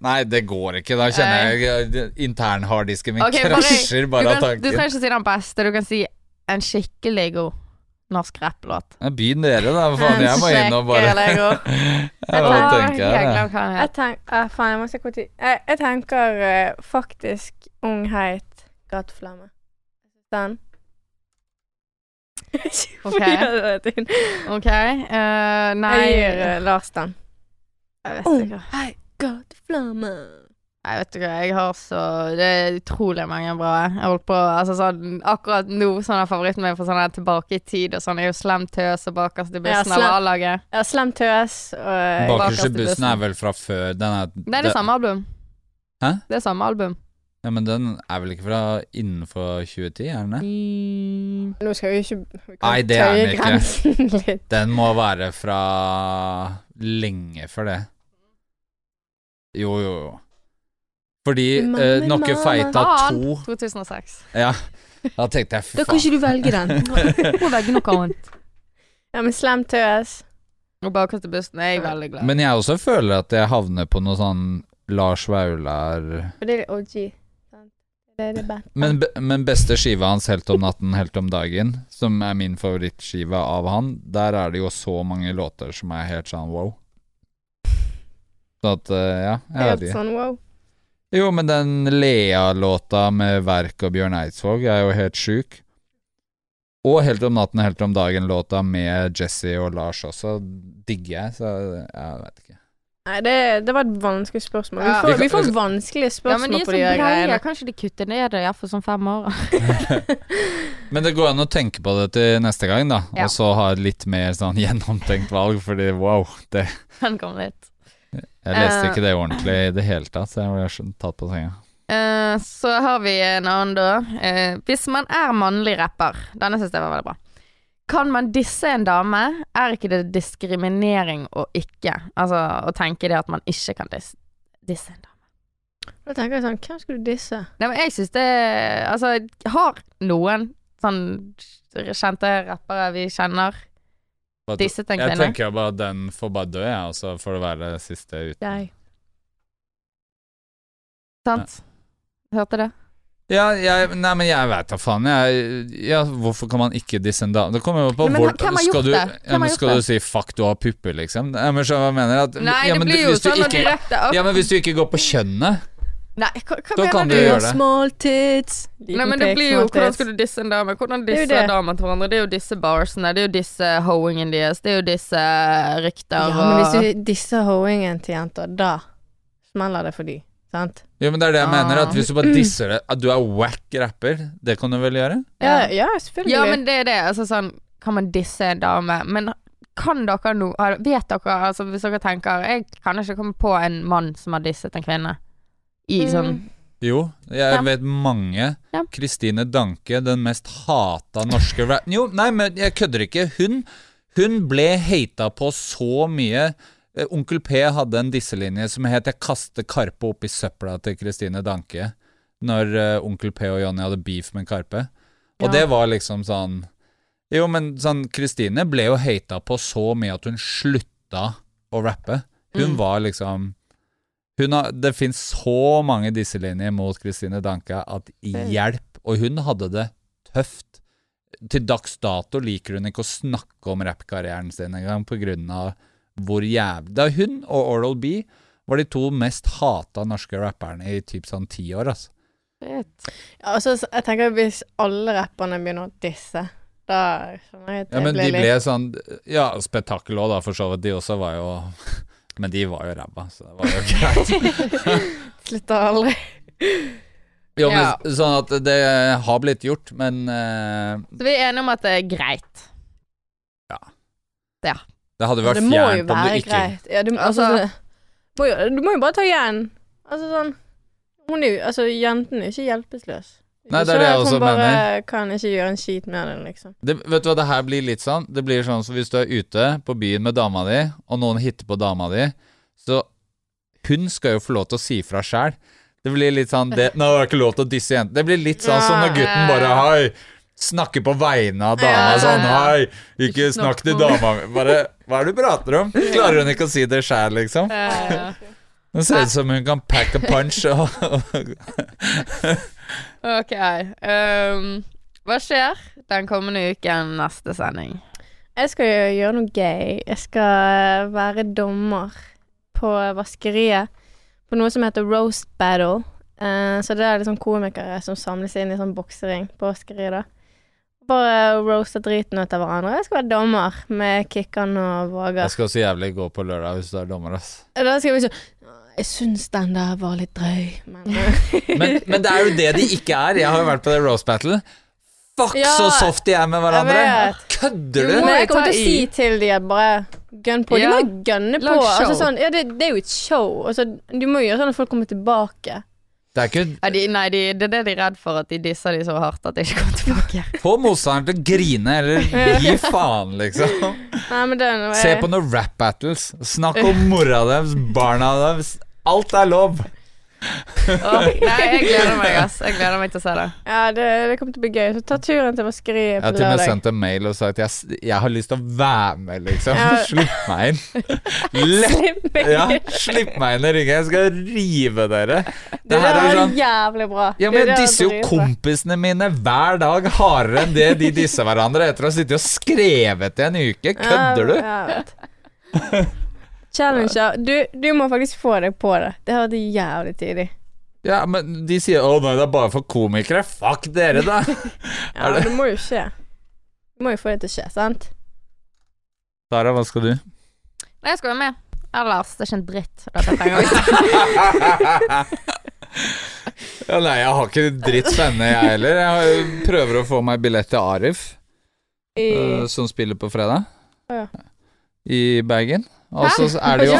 Nei, det går ikke. Da kjenner jeg eh, internharddisken min okay, krasjer bare av tanken. du trenger ikke si den beste, du kan si en skikkelig god norsk rapplåt. Begynn dere, da. Faen, jeg må inn og bare. Jeg tenke tenker jeg Jeg tenker Faen, jeg må se hvor tid Jeg, jeg tenker eh, faktisk Ung heit gateflamme. Den. Ok. Jeg Ok, eh, nei gir eh, Lars den. Jeg vet ikke. Gateflamme. Jeg vet ikke, jeg har så Det er utrolig mange bra. Jeg holdt på Altså sånn Akkurat nå, sånn er favoritten min for sånn her tilbake i tid og sånn, er jo Slem Tøs og Bakerst i Ja, bussen av A-laget. Ja, Slem tøs og Bakerst i bussen er vel fra før Den er Nei, det er samme album. Hæ? Det er samme album. Ja, men den er vel ikke fra innenfor 2010, er den det? Mm. Nå skal vi ikke vi Nei, det er den ikke. Den må være fra lenge før det. Jo, jo, jo. Fordi eh, Noe feita to 2006. Ja, da tenkte jeg fy Da kan ikke du velge den. Du må velge noe annet. Ja, men Slem tøs Og Bakerst i bussen er jeg veldig glad. Men jeg også føler at jeg havner på noe sånn Lars Vaular For det er OG. Det er det beste. men, be- men beste skiva hans, 'Helt om natten, helt om dagen', som er min favorittskive av han, der er det jo så mange låter som er helt sånn wow. Så at, eh, ja, jeg vet ikke. sånn wow. Jo, men den Lea-låta med Verk og Bjørn Eidsvåg er jo helt sjuk. Og Helt om natten, helt om dagen-låta med Jesse og Lars også digger jeg, så jeg vet ikke. Nei, det, det var et vanskelig spørsmål. Ja. Vi, får, Vi får vanskelige Ja, men spørsmål de er på de greiene. Kanskje de kutter ned det iallfall sånn fem år. Men det går an å tenke på det til neste gang, da. Ja. Og så ha et litt mer sånn gjennomtenkt valg, fordi wow, det Den kom litt. Jeg leste Eh. ikke det ordentlig i det hele tatt, så jeg ble tatt på senga. Uh, så har vi en annen, da. Uh, hvis man er mannlig rapper Denne syns jeg var veldig bra. Kan man disse en dame? Er ikke det diskriminering å ikke Altså å tenke det at man ikke kan dis disse en dame? Da tenker jeg sånn Hvem skulle du disse? Nei, men jeg syns det Altså, har noen sånn kjente rappere vi kjenner, At- Disse en Jeg tenker tenker bare at den får bare dø, jeg, og så får det være det siste uten. Jeg. Sant? Hørte det? Ja, jeg, nei, men jeg veit da faen. Jeg, ja, hvorfor kan man ikke disse en dame? Det kommer jo på Nei, hvor hvem har gjort du, det? Ja, men skal det? du si 'fuck, du har pupper', liksom? Ja, men så hva mener jeg at Nei, ja, det blir jo sånn ikke, direkte opp Ja, men hvis du ikke går på kjønnet Nei, hva, hva Da mener kan du? du. Small tits. Nei, men det blir jo Hvordan skal du disse en dame? Hvordan disse det. damer til hverandre? Det er jo disse barsene, det er jo disse hoingen deres, det er jo disse rykter Ja, men hvis du disser hoingen til jenter, da smeller det for de, sant? Jo, men det er det jeg Ah. mener. At Hvis du bare disser det At du er wack rapper, det kan du vel gjøre? Ja, ja selvfølgelig. Ja, men det er det. Altså sånn Kan man disse en dame? Men kan dere noe Vet dere, altså hvis dere tenker Jeg kan ikke komme på en mann som har disset en kvinne. I Mm. sånn Jo, jeg Ja. vet mange. Ja. Kristine Danke, den mest hata norske rap... Jo, nei, men jeg kødder ikke. Hun, hun ble hata på så mye. Eh, Onkel P hadde en disselinje som het 'Jeg kaster Karpe opp i søpla' til Kristine Danke. Når uh, Onkel P og Jonny hadde beef med Karpe. Og Ja. det var liksom sånn Jo, men sånn Kristine ble jo hata på så mye at hun slutta å rappe. Hun Mm. var liksom har, Det fins så mange disselinjer mot Kristine Danke at hjelp. Og hun hadde det tøft. Til dags dato liker hun ikke å snakke om rappkarrieren sin engang pga. hvor jævlig er hun og Oral B var de to mest hata norske rapperne i typ sånn ti år, altså. Ja, altså, jeg tenker hvis alle rapperne begynner å disse, da skjønner jeg at det Ja, men blir de litt ble sånn Ja, spetakkel òg, da, for så vidt. De også var jo Men de var jo ræva, så det var jo greit. Slutta aldri. Jo, men Ja. Sånn at det har blitt gjort, men uh, Så vi er enige om at det er greit. Ja det hadde vært det fjernt om du ikke greit. Ja, du, altså, Altså- det- du må jo bare ta igjen. Altså sånn Hun er jo Altså, jenten er jo ikke hjelpeløs. Nei, det er det jeg også Hun bare kan ikke gjøre en skit med det, liksom. Det, vet du hva, det her blir litt sånn Det blir sånn som hvis du er ute på byen med dama di, og noen hitter på dama di, så hun skal jo få lov til å si fra sjæl. Det blir litt sånn det, Nå er jeg ikke lov til å disse jentene. Det blir litt sånn som når gutten bare Hei, snakker på vegne av dama Ja. sånn Hei, ikke snakk til på- dama mi. Bare Hva er det du prater om? Klarer hun ikke å si det sjæl, liksom? Ja, Det ser ut som hun kan pack a punch og Ok. Um, hva skjer den kommende uken, neste sending? Jeg skal gjøre noe gøy. Jeg skal være dommer på vaskeriet. På noe som heter Roast Battle. Uh, så det er liksom komikere som samles inn i sånn boksering på vaskeriet, da. Bare roaste driten ut av hverandre. Jeg skal være dommer med Kikkan og Vågar. Jeg skal så jævlig gå på lørdag hvis du er dommer, ass. Da skal vi sånn Jeg syns den der var litt drøy, men eh, Men, men det er jo det de ikke er. Jeg har jo vært på det Rose battle. Fuck Ja, så soft de er med hverandre! Kødder Du du? må Men jeg jo kommer til å si til de at bare gønn på. De må jo gønne på. Altså sånn, ja, det, det er jo et show. Altså, du må gjøre sånn at folk kommer tilbake. Det er ikke Ja, de, nei, de, det er det de er redd for, at de disser de så hardt at de ikke kommer tilbake. Få motstanderen til å grine, eller gi faen, liksom. Nei, men det er noe Se på noen rap battles. Snakk om mora deres, barna deres. Alt er lov. Åh, nei, jeg gleder meg, ass. Jeg gleder meg til å se det. Ja, det, det kommer til å bli gøy. Så ta turen til vaskeriet Jeg har til og med sendt en mail og sagt jeg, jeg har lyst til å være med, liksom. Ja. Slipp meg inn. Slipp meg. Ja, slipp meg inn i ryggen. Jeg skal rive dere. Det, Det her er sånn jævlig bra. Ja, men er disser jo kompisene mine hver dag hardere enn det de disser hverandre etter å ha sittet og skrevet i en uke. Kødder du? Ja, jeg vet. Challenger. Du, du må faktisk få deg på det. Det har vært jævlig tidlig. Ja, men de sier 'å nei, det er bare for komikere'. Fuck dere, da. Ja, det- det må jo skje. Du må jo få det til å skje, sant? Sara, hva skal du? Nei, jeg skal være med. Ellers, det er ikke en dritt. Ja, nei, jeg har ikke dritt spennende, jeg heller. Jeg prøver å få meg billett til Arif, I, øh, som spiller på fredag. Oh, ja. I Bergen. Og så er det jo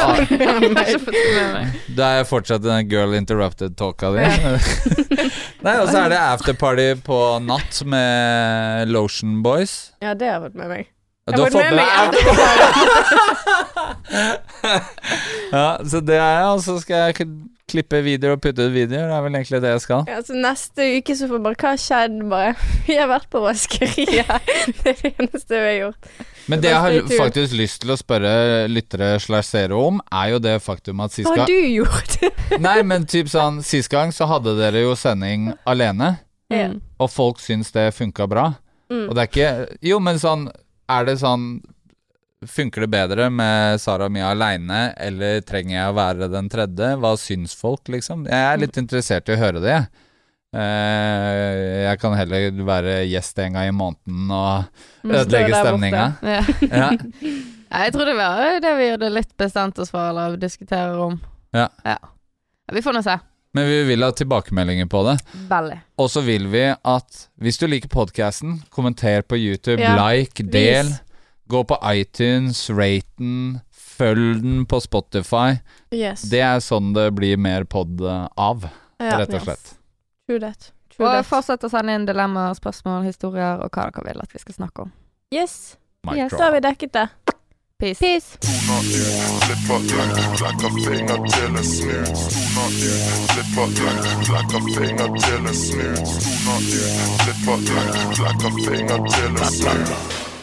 det er fortsatt den girl interrupted-talka di. Nei, og så er det afterparty på natt med Lotion Boys. ja, det har jeg fått med meg. Jeg Du har fått med deg Ja, så det er jeg, og så skal jeg klippe videoer og putte ut videoer. Det er vel egentlig det jeg skal. Ja, så neste uke så får bare Hva har skjedd, bare? Vi har vært på vaskeriet. Det er det eneste vi har gjort. Men det jeg har faktisk lyst til å spørre lyttere slash seere om, er jo det faktum at sist Hva har du gjort? Nei, men typ sånn Sist gang så hadde dere jo sending alene, Mm. og folk syns det funka bra. Mm. Og det er ikke Jo, men sånn Er det sånn Funker det bedre med Sara og Mia aleine, eller trenger jeg å være den tredje? Hva syns folk, liksom? Jeg er litt interessert i å høre det, jeg. Eh, jeg kan heller være gjest en gang i måneden og Mm, ødelegge stemninga. Ja. Ja. Jeg tror det var det vi hadde litt bestemt oss for, eller diskuterer om. Ja. ja. Vi får nå se. Men vi vil ha tilbakemeldinger på det. Veldig. Og så vil vi at hvis du liker podkasten, kommenter på YouTube, like, del. vis. Gå på iTunes, rate den, følg den på Spotify. Yes. Det er sånn det blir mer pod eh, av, Ja, rett og slett. True that. True Og that. fortsett å sende inn dilemmaer, spørsmål, historier og hva dere vil at vi skal snakke om. Yes. Yes. Da har vi dekket det. Peace. Peace. Tona flipper finger. Tona flipper finger. Tona flipper finger.